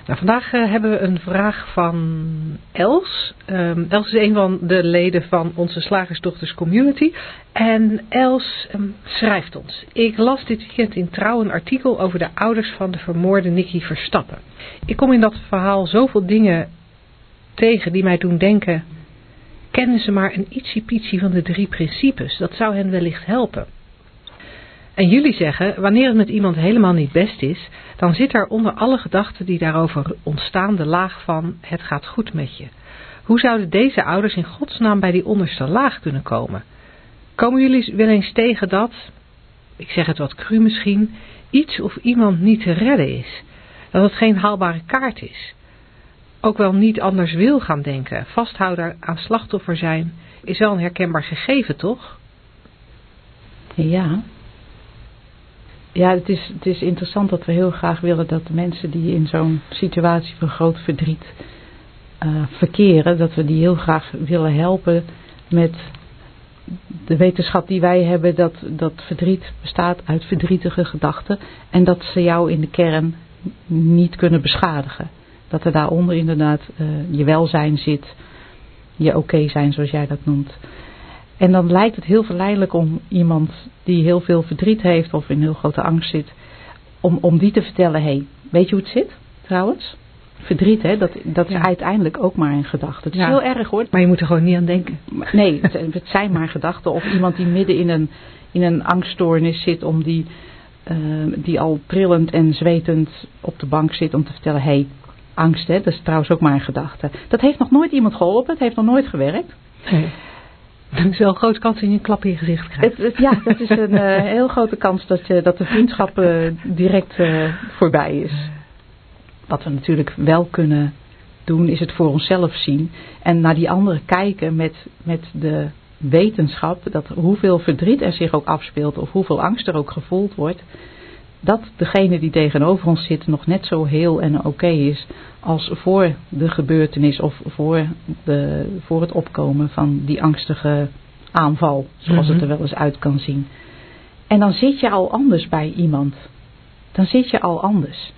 Nou, vandaag eh, hebben we een vraag van Els. Ehm, Els is een van de leden van onze Slagersdochters Community. En Els ehm, schrijft ons. Ik las dit weekend in Trouw een artikel over de ouders van de vermoorde Nicky Verstappen. Ik kom in dat verhaal zoveel dingen tegen die mij doen denken... Kennen ze maar een ietsiepietsie van de drie principes? Dat zou hen wellicht helpen. En jullie zeggen, wanneer het met iemand helemaal niet best is, dan zit er onder alle gedachten die daarover ontstaan de laag van het gaat goed met je. Hoe zouden deze ouders in godsnaam bij die onderste laag kunnen komen? Komen jullie wel eens tegen dat, ik zeg het wat cru misschien, iets of iemand niet te redden is? Dat het geen haalbare kaart is? Ook wel niet anders wil gaan denken, vasthouden aan slachtoffer zijn, is wel een herkenbaar gegeven, toch? Ja. Ja, het is, het is interessant dat we heel graag willen dat de mensen die in zo'n situatie van groot verdriet eh, verkeren, dat we die heel graag willen helpen met de wetenschap die wij hebben, dat, dat verdriet bestaat uit verdrietige gedachten en dat ze jou in de kern niet kunnen beschadigen. Dat er daaronder inderdaad eh, je welzijn zit, je oké zijn zoals jij dat noemt. En dan lijkt het heel verleidelijk om iemand die heel veel verdriet heeft of in heel grote angst zit, om, om die te vertellen, hé, hey, weet je hoe het zit trouwens? Verdriet, hè, dat, dat is Ja. uiteindelijk ook maar een gedachte. Het is Ja. heel erg hoor. Maar je moet er gewoon niet aan denken. Nee, het, het zijn maar gedachten. Of iemand die midden in een, in een angststoornis zit, om die, eh, die al trillend en zwetend op de bank zit om te vertellen, hé, hey, angst, hè, dat is trouwens ook maar een gedachte. Dat heeft nog nooit iemand geholpen, het heeft nog nooit gewerkt. Nee. Is wel een grote kans dat je een klap in je gezicht krijgt. Het, het- ja, dat is een eh, heel grote kans dat, je, dat de vriendschap eh, direct eh, voorbij is. Wat we natuurlijk wel kunnen doen, is het voor onszelf zien. En naar die anderen kijken met, met de wetenschap. Dat hoeveel verdriet er zich ook afspeelt of hoeveel angst er ook gevoeld wordt. Dat degene die tegenover ons zit nog net zo heel en oké is als voor de gebeurtenis of voor, de, voor het opkomen van die angstige aanval. Zoals het Mhm. er wel eens uit kan zien. En dan zit je al anders bij iemand. Dan zit je al anders.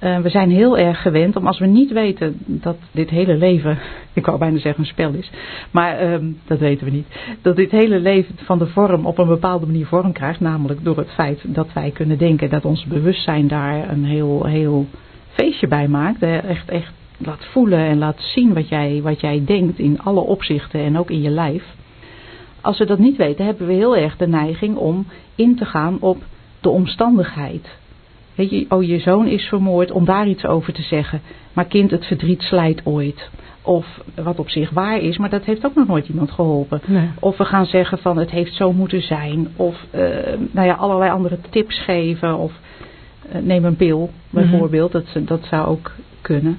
Eh, we zijn heel erg gewend om als we niet weten dat dit hele leven, ik wou bijna zeggen een spel is, maar ehm, dat weten we niet. Dat dit hele leven van de vorm op een bepaalde manier vorm krijgt, namelijk door het feit dat wij kunnen denken dat ons bewustzijn daar een heel, heel feestje bij maakt. Echt, echt laat voelen en laat zien wat jij, wat jij denkt in alle opzichten en ook in je lijf. Als we dat niet weten, hebben we heel erg de neiging om in te gaan op de omstandigheid. Weet je, oh je zoon is vermoord, om daar iets over te zeggen. Maar kind, het verdriet slijt ooit. Of wat op zich waar is, maar dat heeft ook nog nooit iemand geholpen. Nee. Of we gaan zeggen van het heeft zo moeten zijn. Of uh, nou ja, allerlei andere tips geven. Of uh, neem een pil bijvoorbeeld. Mm -hmm. dat, dat zou ook kunnen.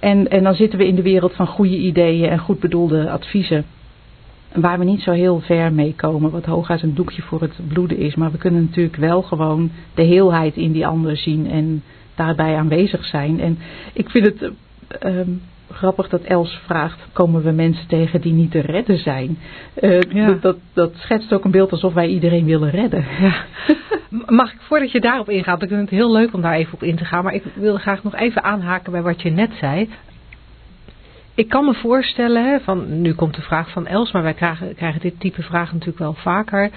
En, en dan zitten we in de wereld van goede ideeën en goed bedoelde adviezen. Waar we niet zo heel ver mee komen. Wat hooguit een doekje voor het bloeden is. Maar we kunnen natuurlijk wel gewoon de heelheid in die ander zien. En daarbij aanwezig zijn. En ik vind het... Uh, grappig dat Els vraagt, komen we mensen tegen die niet te redden zijn? Uh, ja. dat, dat schetst ook een beeld alsof wij iedereen willen redden. Ja. Mag ik, voordat je daarop ingaat, ik vind het heel leuk om daar even op in te gaan, maar ik wil graag nog even aanhaken bij wat je net zei. Ik kan me voorstellen, van, nu komt de vraag van Els, maar wij krijgen, krijgen dit type vragen natuurlijk wel vaker.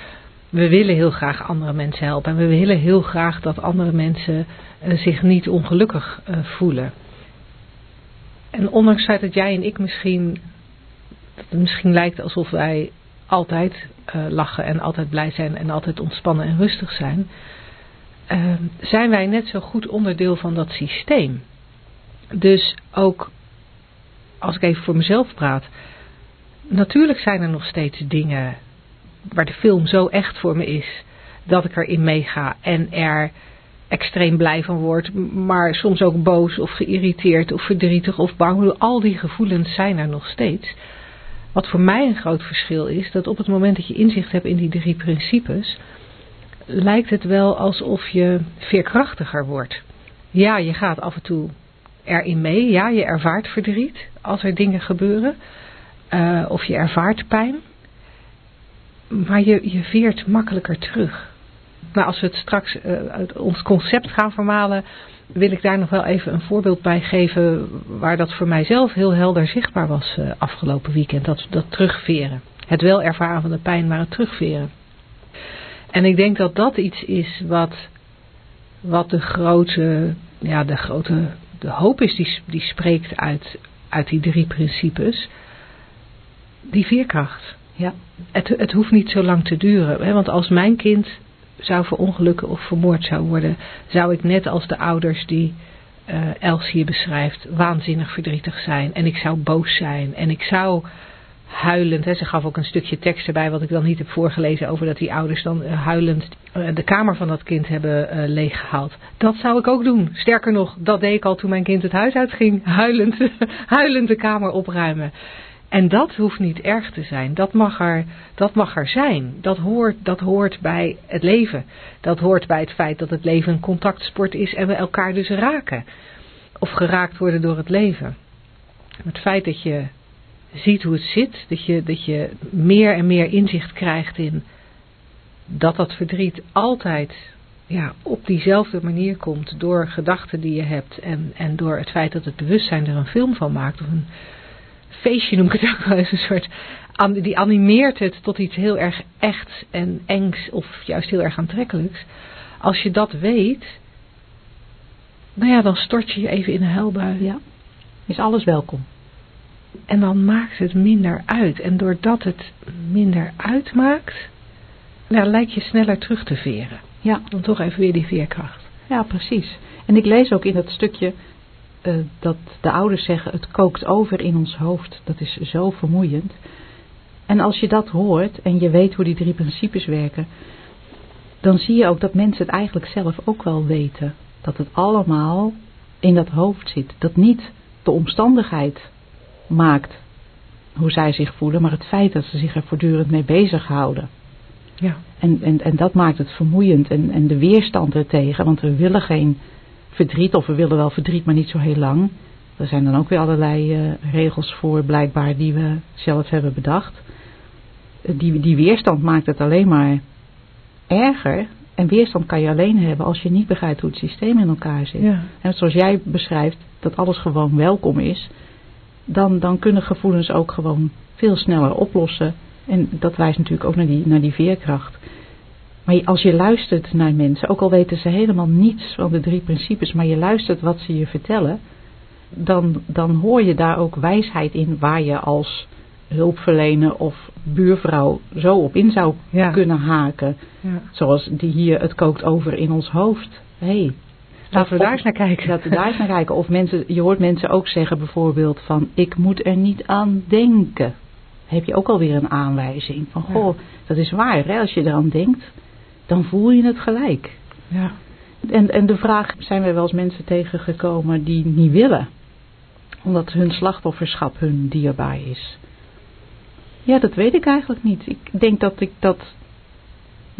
We willen heel graag andere mensen helpen en we willen heel graag dat andere mensen uh, zich niet ongelukkig uh, voelen. En ondanks het feit dat jij en ik misschien, dat het misschien lijkt alsof wij altijd uh, lachen en altijd blij zijn en altijd ontspannen en rustig zijn, zijn wij net zo goed onderdeel van dat systeem. Dus ook, als ik even voor mezelf praat, natuurlijk zijn er nog steeds dingen waar de film zo echt voor me is, dat ik erin meega en er extreem blij van wordt, maar soms ook boos of geïrriteerd of verdrietig of bang. Al die gevoelens zijn er nog steeds. Wat voor mij een groot verschil is, dat op het moment dat je inzicht hebt in die drie principes, lijkt het wel alsof je veerkrachtiger wordt. Ja, je gaat af en toe erin mee. Ja, je ervaart verdriet als er dingen gebeuren. Uh, of je ervaart pijn. Maar je, je veert makkelijker terug nou, als we het straks uh, uit ons concept gaan vermalen, wil ik daar nog wel even een voorbeeld bij geven waar dat voor mijzelf heel helder zichtbaar was uh, afgelopen weekend. Dat, dat terugveren. Het wel ervaren van de pijn, maar het terugveren. En ik denk dat dat iets is wat, wat de grote, ja, de grote de hoop is die, die spreekt uit, uit die drie principes. Die veerkracht. Ja. Het, het hoeft niet zo lang te duren. Hè? Want als mijn kind zou verongelukken of vermoord zou worden, zou ik net als de ouders die uh, Els hier beschrijft, waanzinnig verdrietig zijn. En ik zou boos zijn. En ik zou huilend, ze gaf ook een stukje tekst erbij wat ik dan niet heb voorgelezen over dat die ouders dan uh, huilend uh, de kamer van dat kind hebben uh, leeggehaald. Dat zou ik ook doen. Sterker nog, dat deed ik al toen mijn kind het huis uitging. Huilend, huilend de kamer opruimen. En dat hoeft niet erg te zijn. Dat mag er, dat mag er zijn. Dat hoort, dat hoort bij het leven. Dat hoort bij het feit dat het leven een contactsport is en we elkaar dus raken. Of geraakt worden door het leven. Het feit dat je ziet hoe het zit. Dat je, dat je meer en meer inzicht krijgt in dat dat verdriet altijd ja, op diezelfde manier komt. Door gedachten die je hebt. En, en door het feit dat het bewustzijn er een film van maakt. Of een feestje noem ik het ook wel eens, een soort, die animeert het tot iets heel erg echts en engs of juist heel erg aantrekkelijks. Als je dat weet, nou ja, dan stort je je even in een huilbui. Ja, is alles welkom. En dan maakt het minder uit. En doordat het minder uitmaakt, nou, lijkt je sneller terug te veren. Ja. Dan toch even weer die veerkracht. Ja, precies. En ik lees ook in dat stukje uh, dat de ouders zeggen het kookt over in ons hoofd. Dat is zo vermoeiend. En als je dat hoort en je weet hoe die drie principes werken, dan zie je ook dat mensen het eigenlijk zelf ook wel weten. Dat het allemaal in dat hoofd zit. Dat niet de omstandigheid maakt hoe zij zich voelen, maar het feit dat ze zich er voortdurend mee bezighouden. Ja. En, en, en dat maakt het vermoeiend en, en de weerstand ertegen, want we willen geen verdriet, of we willen wel verdriet, maar niet zo heel lang. Er zijn dan ook weer allerlei uh, regels voor, blijkbaar, die we zelf hebben bedacht. Uh, die, die weerstand maakt het alleen maar erger. En weerstand kan je alleen hebben als je niet begrijpt hoe het systeem in elkaar zit. Ja. En zoals jij beschrijft, dat alles gewoon welkom is, dan, dan kunnen gevoelens ook gewoon veel sneller oplossen. En dat wijst natuurlijk ook naar die, naar die veerkracht. Maar als je luistert naar mensen, ook al weten ze helemaal niets van de drie principes, maar je luistert wat ze je vertellen, dan, dan hoor je daar ook wijsheid in waar je als hulpverlener of buurvrouw zo op in zou Ja. kunnen haken. Ja. Zoals die hier, het kookt over in ons hoofd. Hey, Laten we daar eens naar kijken. Laten we daar eens naar kijken. Of mensen, je hoort mensen ook zeggen bijvoorbeeld van, ik moet er niet aan denken. Heb je ook alweer een aanwijzing van, goh, dat is waar. Hè? Als je eraan denkt, dan voel je het gelijk. Ja. En, en de vraag, zijn wij wel eens mensen tegengekomen die niet willen? Omdat hun slachtofferschap hun dierbaar is. Ja, dat weet ik eigenlijk niet. Ik denk dat ik dat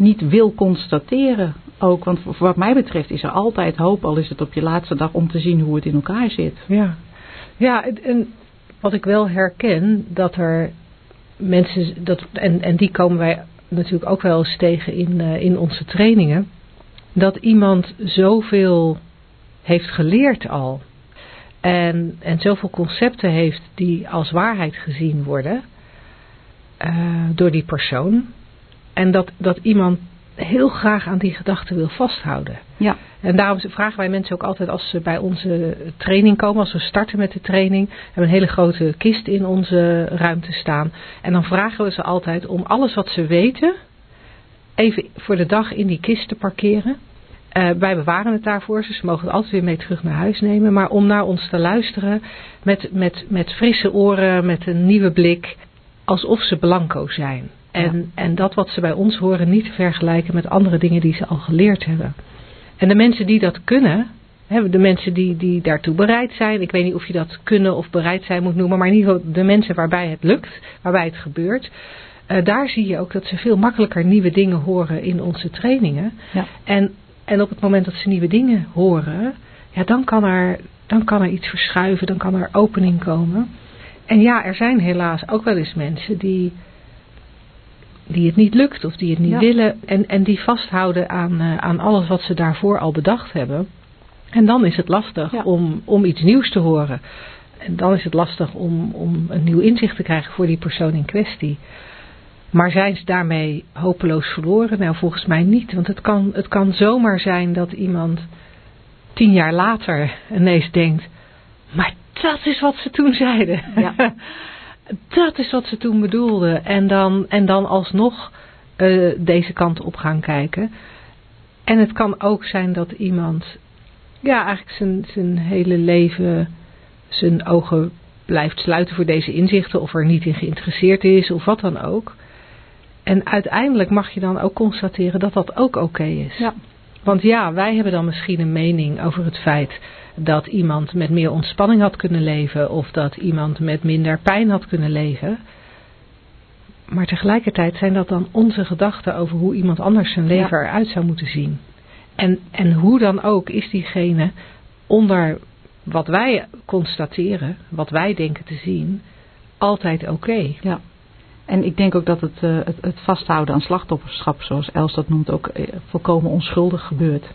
niet wil constateren ook. Want wat mij betreft is er altijd hoop, al is het op je laatste dag, om te zien hoe het in elkaar zit. Ja, ja en- en wat ik wel herken, dat er mensen, dat, en, en die komen wij natuurlijk ook wel eens tegen in, eh, in onze trainingen, dat iemand zoveel heeft geleerd al. En, en zoveel concepten heeft die als waarheid gezien worden eh, door die persoon. En dat, dat iemand heel graag aan die gedachten wil vasthouden. Ja. En daarom vragen wij mensen ook altijd als ze bij onze training komen, als we starten met de training, hebben we een hele grote kist in onze ruimte staan. En dan vragen we ze altijd om alles wat ze weten, even voor de dag in die kist te parkeren. Eh, wij bewaren het daarvoor, dus ze mogen het altijd weer mee terug naar huis nemen. Maar om naar ons te luisteren met, met, met frisse oren, met een nieuwe blik, alsof ze blanco zijn. En, en dat wat ze bij ons horen niet te vergelijken met andere dingen die ze al geleerd hebben. En de mensen die dat kunnen, de mensen die, die daartoe bereid zijn, ik weet niet of je dat kunnen of bereid zijn moet noemen, maar in ieder geval de mensen waarbij het lukt, waarbij het gebeurt, eh, daar zie je ook dat ze veel makkelijker nieuwe dingen horen in onze trainingen. Ja. En, en op het moment dat ze nieuwe dingen horen, ja, dan, kan er, dan kan er iets verschuiven, dan kan er opening komen. En ja, er zijn helaas ook wel eens mensen die, die het niet lukt of die het niet Ja. willen en, en die vasthouden aan, eh, aan alles wat ze daarvoor al bedacht hebben. En dan is het lastig Ja. om, om iets nieuws te horen. En dan is het lastig om, om een nieuw inzicht te krijgen voor die persoon in kwestie. Maar zijn ze daarmee hopeloos verloren? Nou, volgens mij niet. Want het kan, het kan zomaar zijn dat iemand tien jaar later ineens denkt... Maar dat is wat ze toen zeiden. Ja. dat is wat ze toen bedoelden. En dan, en dan alsnog eh, deze kant op gaan kijken. En het kan ook zijn dat iemand... Ja, eigenlijk zijn, zijn hele leven zijn ogen blijft sluiten voor deze inzichten. Of er niet in geïnteresseerd is of wat dan ook. En uiteindelijk mag je dan ook constateren dat dat ook oké is. Ja. Want ja, wij hebben dan misschien een mening over het feit dat iemand met meer ontspanning had kunnen leven of dat iemand met minder pijn had kunnen leven. Maar tegelijkertijd zijn dat dan onze gedachten over hoe iemand anders zijn leven Ja. eruit zou moeten zien. En, en hoe dan ook is diegene onder wat wij constateren, wat wij denken te zien, altijd oké. Ja. En ik denk ook dat het, eh, het, het vasthouden aan slachtofferschap, zoals Els dat noemt, ook eh, volkomen onschuldig gebeurt.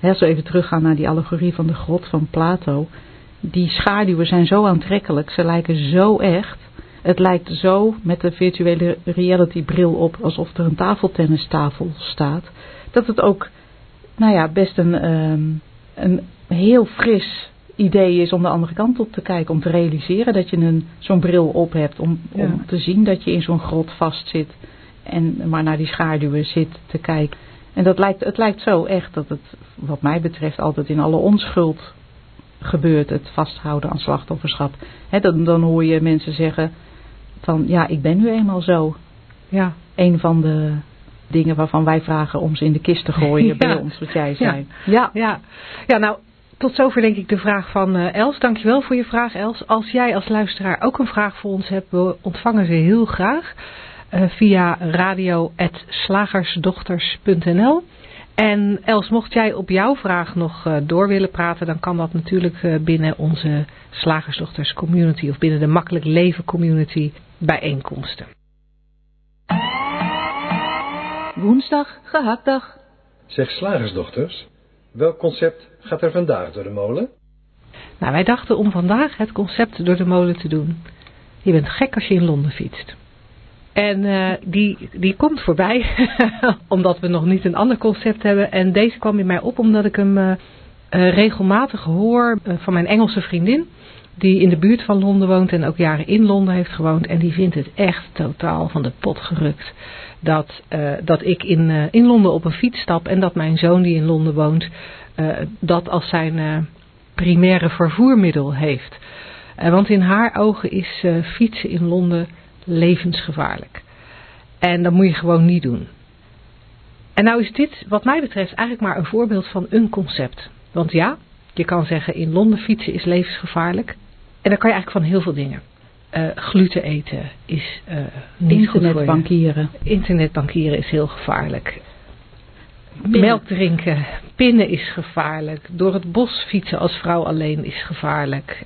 Hè, we even teruggaan naar die allegorie van de grot van Plato. Die schaduwen zijn zo aantrekkelijk, ze lijken zo echt. Het lijkt zo met de virtuele reality bril op alsof er een tafeltennistafel staat. Dat het ook, nou ja, best een, ehm, een heel fris idee is om de andere kant op te kijken. Om te realiseren dat je een, zo'n bril op hebt. Om, Ja. om te zien dat je in zo'n grot vastzit. En maar naar die schaduwen zit te kijken. En dat lijkt, het lijkt zo echt dat het, wat mij betreft, altijd in alle onschuld gebeurt. Het vasthouden aan slachtofferschap. Dan, dan hoor je mensen zeggen van, ja, ik ben nu eenmaal zo. Ja, Een van de dingen waarvan wij vragen om ze in de kist te gooien Ja. bij ons, wat jij zei. Ja. ja. ja, nou, tot zover denk ik de vraag van eh, Els. Dankjewel voor je vraag, Els. Als jij als luisteraar ook een vraag voor ons hebt, we ontvangen ze heel graag via radio.slagersdochters.nl. En Els, mocht jij op jouw vraag nog eh, door willen praten, dan kan dat natuurlijk eh, binnen onze Slagersdochters community of binnen de Makkelijk Leven community bijeenkomsten. Woensdag, gehaktdag. Zeg slagersdochters, welk concept gaat er vandaag door de molen? Nou, wij dachten om vandaag het concept door de molen te doen. Je bent gek als je in Londen fietst. En uh, die, die komt voorbij, omdat we nog niet een ander concept hebben. En deze kwam in mij op omdat ik hem uh, uh, regelmatig hoor van mijn Engelse vriendin. Die in de buurt van Londen woont en ook jaren in Londen heeft gewoond. En die vindt het echt totaal van de pot gerukt. Dat, dat ik in, in Londen op een fiets stap en dat mijn zoon die in Londen woont dat als zijn primaire vervoermiddel heeft. want in haar ogen is fietsen in Londen levensgevaarlijk. En dat moet je gewoon niet doen. En nou is dit wat mij betreft eigenlijk maar een voorbeeld van een concept. Want ja, je kan zeggen in Londen fietsen is levensgevaarlijk. En dan kan je eigenlijk van heel veel dingen. Uh, gluten eten is uh, niet Internetbankieren. Internetbankieren is heel gevaarlijk. Pinnen. Melk drinken, pinnen is gevaarlijk. Door het bos fietsen als vrouw alleen is gevaarlijk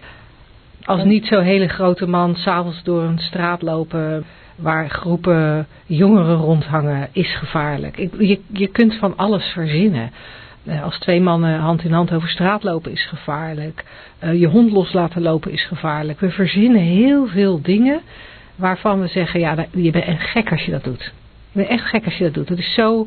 als niet zo hele grote man s'avonds door een straat lopen waar groepen jongeren rondhangen is gevaarlijk. Je, je kunt van alles verzinnen. Eh, als twee mannen hand in hand over straat lopen is gevaarlijk. Uh, je hond los laten lopen is gevaarlijk. We verzinnen heel veel dingen waarvan we zeggen, ja, je bent echt gek als je dat doet. Je bent echt gek als je dat doet. Dat is zo,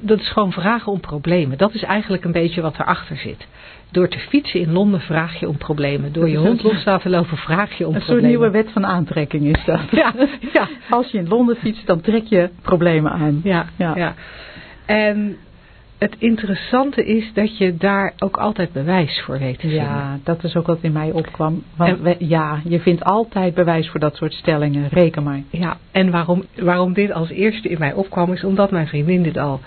dat is gewoon vragen om problemen. Dat is eigenlijk een beetje wat erachter zit. Door te fietsen in Londen vraag je om problemen. Door je hond los te laten lopen vraag je om een problemen. Een soort nieuwe wet van aantrekking is dat. Ja, ja. Als je in Londen fietst, dan trek je problemen aan. Ja, ja. ja. En het interessante is dat je daar ook altijd bewijs voor weet te vinden. Ja, dat is ook wat in mij opkwam. Want we, ja, je vindt altijd bewijs voor dat soort stellingen, reken maar. Ja, en waarom, waarom dit als eerste in mij opkwam is omdat mijn vriendin dit al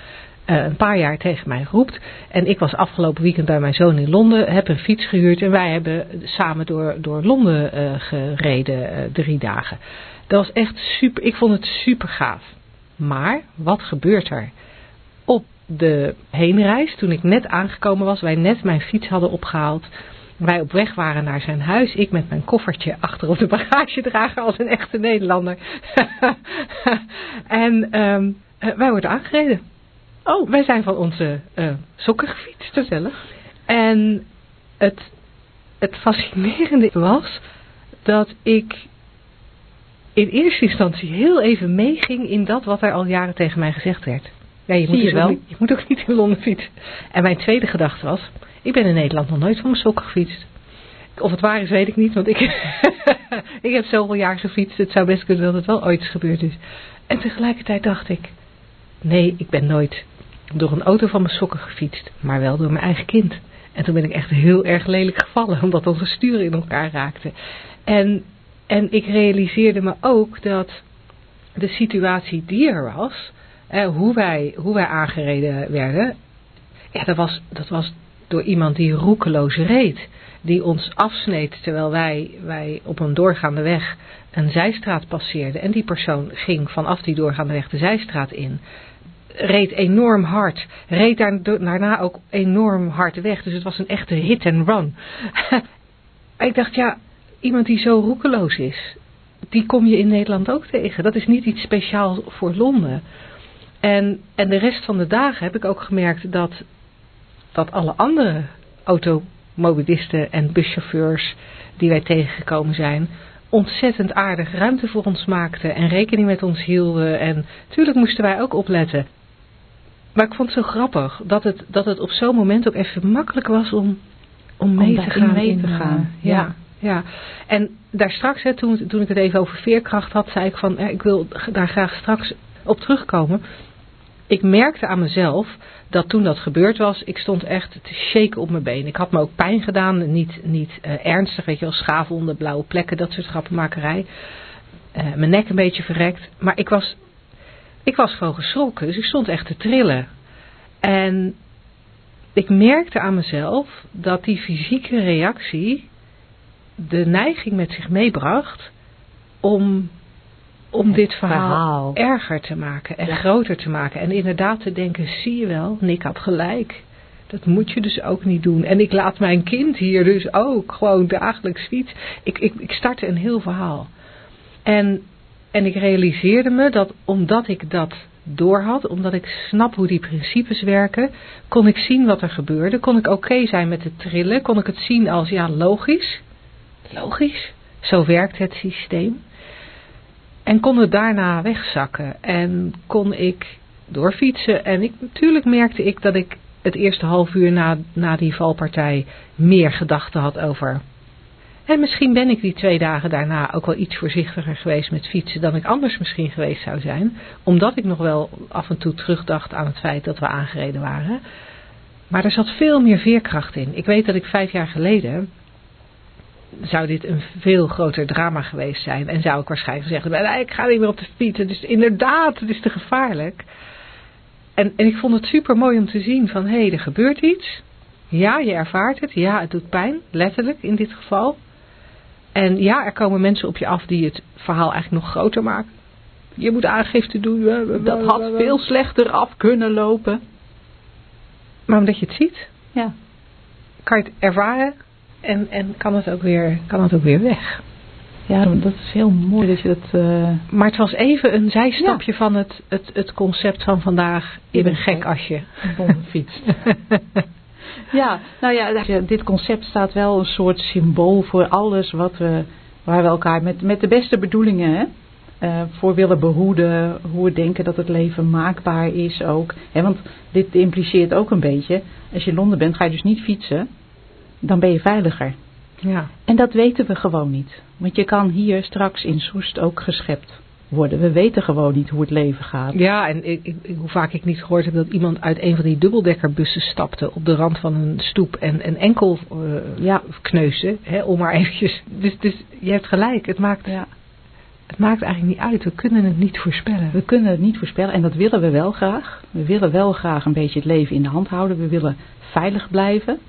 uh, een paar jaar tegen mij roept. En ik was afgelopen weekend bij mijn zoon in Londen, heb een fiets gehuurd en wij hebben samen door, door Londen uh, gereden uh, drie dagen. Dat was echt super, ik vond het super gaaf. Maar wat gebeurt er? Op de heenreis, toen ik net aangekomen was, wij net mijn fiets hadden opgehaald, wij op weg waren naar zijn huis, ik met mijn koffertje achter op de bagagedrager als een echte Nederlander. en um, wij worden aangereden. Oh, wij zijn van onze uh, sokken gefietst. Gezellig. En het, het fascinerende was dat ik in eerste instantie heel even meeging in dat wat er al jaren tegen mij gezegd werd. Ja, je, moet, je, dus wel? Ook, je moet ook niet in Londen fietsen. En mijn tweede gedachte was, ik ben in Nederland nog nooit van mijn sokken gefietst. Of het waar is, weet ik niet, want ik, ik heb zoveel jaar gefietst. Het zou best kunnen dat het wel ooit gebeurd is. En tegelijkertijd dacht ik, nee, ik ben nooit door een auto van mijn sokken gefietst, maar wel door mijn eigen kind. En toen ben ik echt heel erg lelijk gevallen, omdat onze sturen in elkaar raakten. En, en ik realiseerde me ook dat de situatie die er was, eh, hoe, wij, hoe wij aangereden werden, ja, dat, was, dat was door iemand die roekeloos reed. Die ons afsneed terwijl wij, wij op een doorgaande weg een zijstraat passeerden. En die persoon ging vanaf die doorgaande weg de zijstraat in reed enorm hard. Reed daar, daarna ook enorm hard weg. Dus het was een echte hit and run. ik dacht, ja, iemand die zo roekeloos is, die kom je in Nederland ook tegen. Dat is niet iets speciaals voor Londen. En, en de rest van de dagen heb ik ook gemerkt dat, dat alle andere automobilisten en buschauffeurs die wij tegengekomen zijn, ontzettend aardig ruimte voor ons maakten en rekening met ons hielden. En natuurlijk moesten wij ook opletten. Maar ik vond het zo grappig dat het, dat het op zo'n moment ook even makkelijk was om, om mee, om te, gaan mee te gaan. Ja, ja. ja. En daar straks, hè, toen, toen ik het even over veerkracht had, zei ik van, ik wil daar graag straks op terugkomen. Ik merkte aan mezelf dat toen dat gebeurd was, ik stond echt te shaken op mijn been. Ik had me ook pijn gedaan, niet, niet uh, ernstig, weet je wel, schaafwonden, blauwe plekken, dat soort grappenmakerij. Uh, mijn nek een beetje verrekt. Maar ik was ik was gewoon geschrokken, dus ik stond echt te trillen. En ik merkte aan mezelf dat die fysieke reactie de neiging met zich meebracht om, om dit verhaal, verhaal, erger te maken en ja. groter te maken. En inderdaad te denken, zie je wel, Nick had gelijk. Dat moet je dus ook niet doen. En ik laat mijn kind hier dus ook gewoon dagelijks fietsen. Ik, ik, ik startte een heel verhaal. En en ik realiseerde me dat omdat ik dat doorhad, omdat ik snap hoe die principes werken, kon ik zien wat er gebeurde. Kon ik oké zijn met het trillen. Kon ik het zien als, ja, logisch. Logisch. Zo werkt het systeem. En kon het daarna wegzakken. En kon ik doorfietsen. En ik, natuurlijk merkte ik dat ik het eerste half uur na, na die valpartij meer gedachten had over. En misschien ben ik die twee dagen daarna ook wel iets voorzichtiger geweest met fietsen dan ik anders misschien geweest zou zijn. Omdat ik nog wel af en toe terugdacht aan het feit dat we aangereden waren. Maar er zat veel meer veerkracht in. Ik weet dat ik vijf jaar geleden zou dit een veel groter drama geweest zijn. En zou ik waarschijnlijk zeggen, ik ga niet meer op de fiets. Het is inderdaad, het is te gevaarlijk. En, en ik vond het super mooi om te zien van, hé, hey, er gebeurt iets. Ja, je ervaart het. Ja, het doet pijn, letterlijk in dit geval. En ja, er komen mensen op je af die het verhaal eigenlijk nog groter maken. Je moet aangifte doen. Dat had veel slechter af kunnen lopen. Maar omdat je het ziet, ja. kan je het ervaren en, en kan, het ook weer, kan het ook weer weg. Ja, dat is heel mooi dat je dat... Uh... Maar het was even een zijstapje van het, het, het concept van vandaag. Je bent gek als je... fietst. ja, nou ja, dit concept staat wel een soort symbool voor alles wat we, waar we elkaar met, met de beste bedoelingen hè, uh, voor willen behoeden. Hoe we denken dat het leven maakbaar is ook. Hè, want dit impliceert ook een beetje, als je in Londen bent ga je dus niet fietsen. Dan ben je veiliger. Ja. En dat weten we gewoon niet. Want je kan hier straks in Soest ook geschept worden. We weten gewoon niet hoe het leven gaat. Ja, en ik, ik, hoe vaak ik niet gehoord heb dat iemand uit een van die dubbeldekkerbussen stapte op de rand van een stoep en een enkel uh, ja. kneuzen, hè, om maar eventjes. Dus, dus je hebt gelijk, het maakt, ja. het maakt eigenlijk niet uit. We kunnen het niet voorspellen. We kunnen het niet voorspellen en dat willen we wel graag. We willen wel graag een beetje het leven in de hand houden. We willen veilig blijven.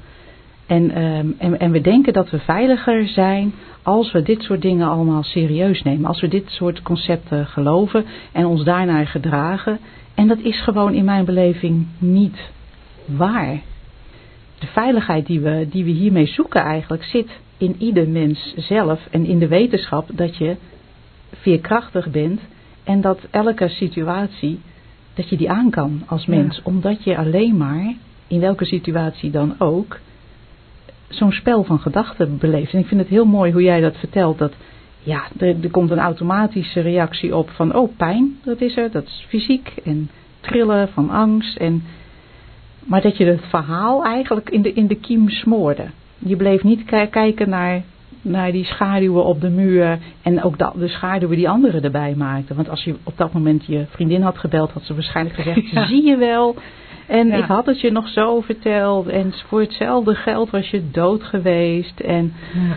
En, um, en, en we denken dat we veiliger zijn als we dit soort dingen allemaal serieus nemen. Als we dit soort concepten geloven en ons daarnaar gedragen. En dat is gewoon in mijn beleving niet waar. De veiligheid die we, die we hiermee zoeken eigenlijk zit in ieder mens zelf en in de wetenschap dat je veerkrachtig bent en dat elke situatie, dat je die aan kan als mens. Omdat je alleen maar, in welke situatie dan ook, zo'n spel van gedachten beleeft. En ik vind het heel mooi hoe jij dat vertelt. Dat ja, er, er komt een automatische reactie op van oh pijn, dat is er, dat is fysiek. En trillen van angst. En, maar dat je het verhaal eigenlijk in de, in de kiem smoorde. Je bleef niet kijken naar, naar die schaduwen op de muur en ook de, de schaduwen die anderen erbij maakten. Want als je op dat moment je vriendin had gebeld, had ze waarschijnlijk gezegd, zie je wel, en ik had het je nog zo verteld. En voor hetzelfde geld was je dood geweest. En, ja.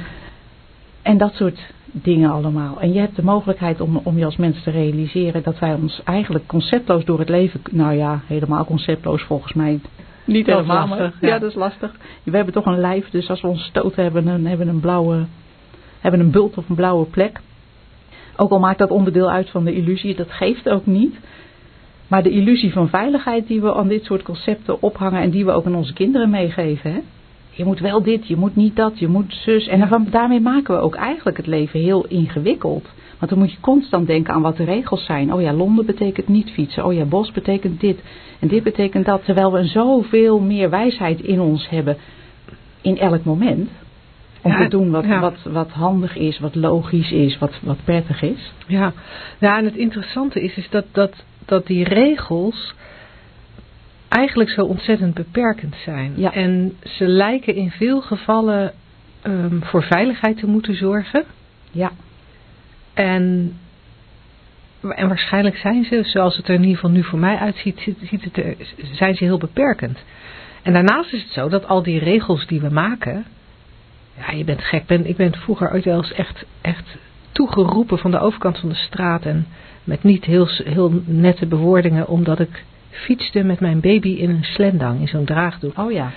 en dat soort dingen allemaal. En je hebt de mogelijkheid om, om je als mens te realiseren dat wij ons eigenlijk conceptloos door het leven... Nou ja, helemaal conceptloos volgens mij niet helemaal. Lastig, ja. ja. dat is lastig. We hebben toch een lijf, dus als we ons stoot hebben, dan hebben we een blauwe... Hebben een bult of een blauwe plek. Ook al maakt dat onderdeel uit van de illusie, dat geeft ook niet. Maar de illusie van veiligheid die we aan dit soort concepten ophangen en die we ook aan onze kinderen meegeven. Hè? Je moet wel dit, je moet niet dat, je moet zus. En daarmee maken we ook eigenlijk het leven heel ingewikkeld. Want dan moet je constant denken aan wat de regels zijn. Oh ja, Londen betekent niet fietsen. Oh ja, bos betekent dit. En dit betekent dat. Terwijl we zoveel meer wijsheid in ons hebben in elk moment. Om te doen wat, wat, wat handig is, wat logisch is, wat, wat prettig is. Ja. ja, en het interessante is, is dat, dat dat die regels eigenlijk zo ontzettend beperkend zijn. Ja. En ze lijken in veel gevallen um, voor veiligheid te moeten zorgen. Ja. En, en waarschijnlijk zijn ze, zoals het er in ieder geval nu voor mij uitziet, ziet het er, zijn ze heel beperkend. En daarnaast is het zo dat al die regels die we maken, ja, je bent gek. Ben, ik ben vroeger ooit wel eens echt, echt toegeroepen van de overkant van de straat en met niet heel, heel nette bewoordingen, omdat ik fietste met mijn baby in een slendang, in zo'n draagdoek. Oh ja.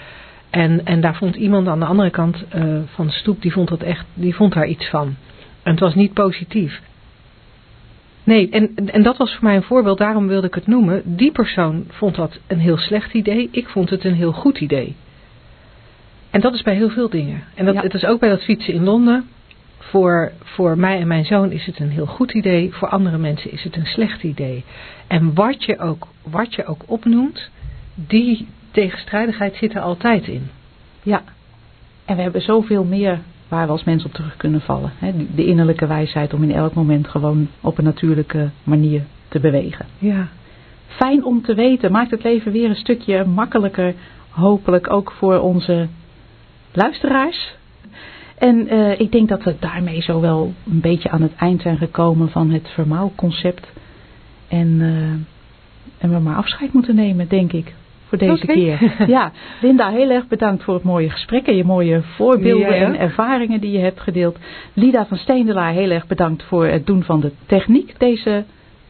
En, en daar vond iemand aan de andere kant uh, van de stoep, die vond, dat echt, die vond daar iets van. En het was niet positief. Nee, en, en dat was voor mij een voorbeeld, daarom wilde ik het noemen. Die persoon vond dat een heel slecht idee, ik vond het een heel goed idee. En dat is bij heel veel dingen. En dat, ja. het is ook bij dat fietsen in Londen. Voor, voor mij en mijn zoon is het een heel goed idee. Voor andere mensen is het een slecht idee. En wat je ook, wat je ook opnoemt, die tegenstrijdigheid zit er altijd in. Ja. En we hebben zoveel meer waar we als mens op terug kunnen vallen. Hè? De innerlijke wijsheid om in elk moment gewoon op een natuurlijke manier te bewegen. Ja. Fijn om te weten, maakt het leven weer een stukje makkelijker, hopelijk ook voor onze luisteraars. En uh, ik denk dat we daarmee zo wel een beetje aan het eind zijn gekomen van het vermaalconcept. En, uh, en we maar afscheid moeten nemen, denk ik, voor deze Okay. keer. Ja, Linda, heel erg bedankt voor het mooie gesprek en je mooie voorbeelden Ja. en ervaringen die je hebt gedeeld. Lida van Steendelaar, heel erg bedankt voor het doen van de techniek, deze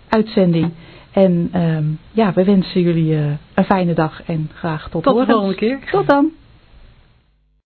uitzending. En um, ja, we wensen jullie uh, een fijne dag en graag tot, Tot de volgende keer. Tot dan.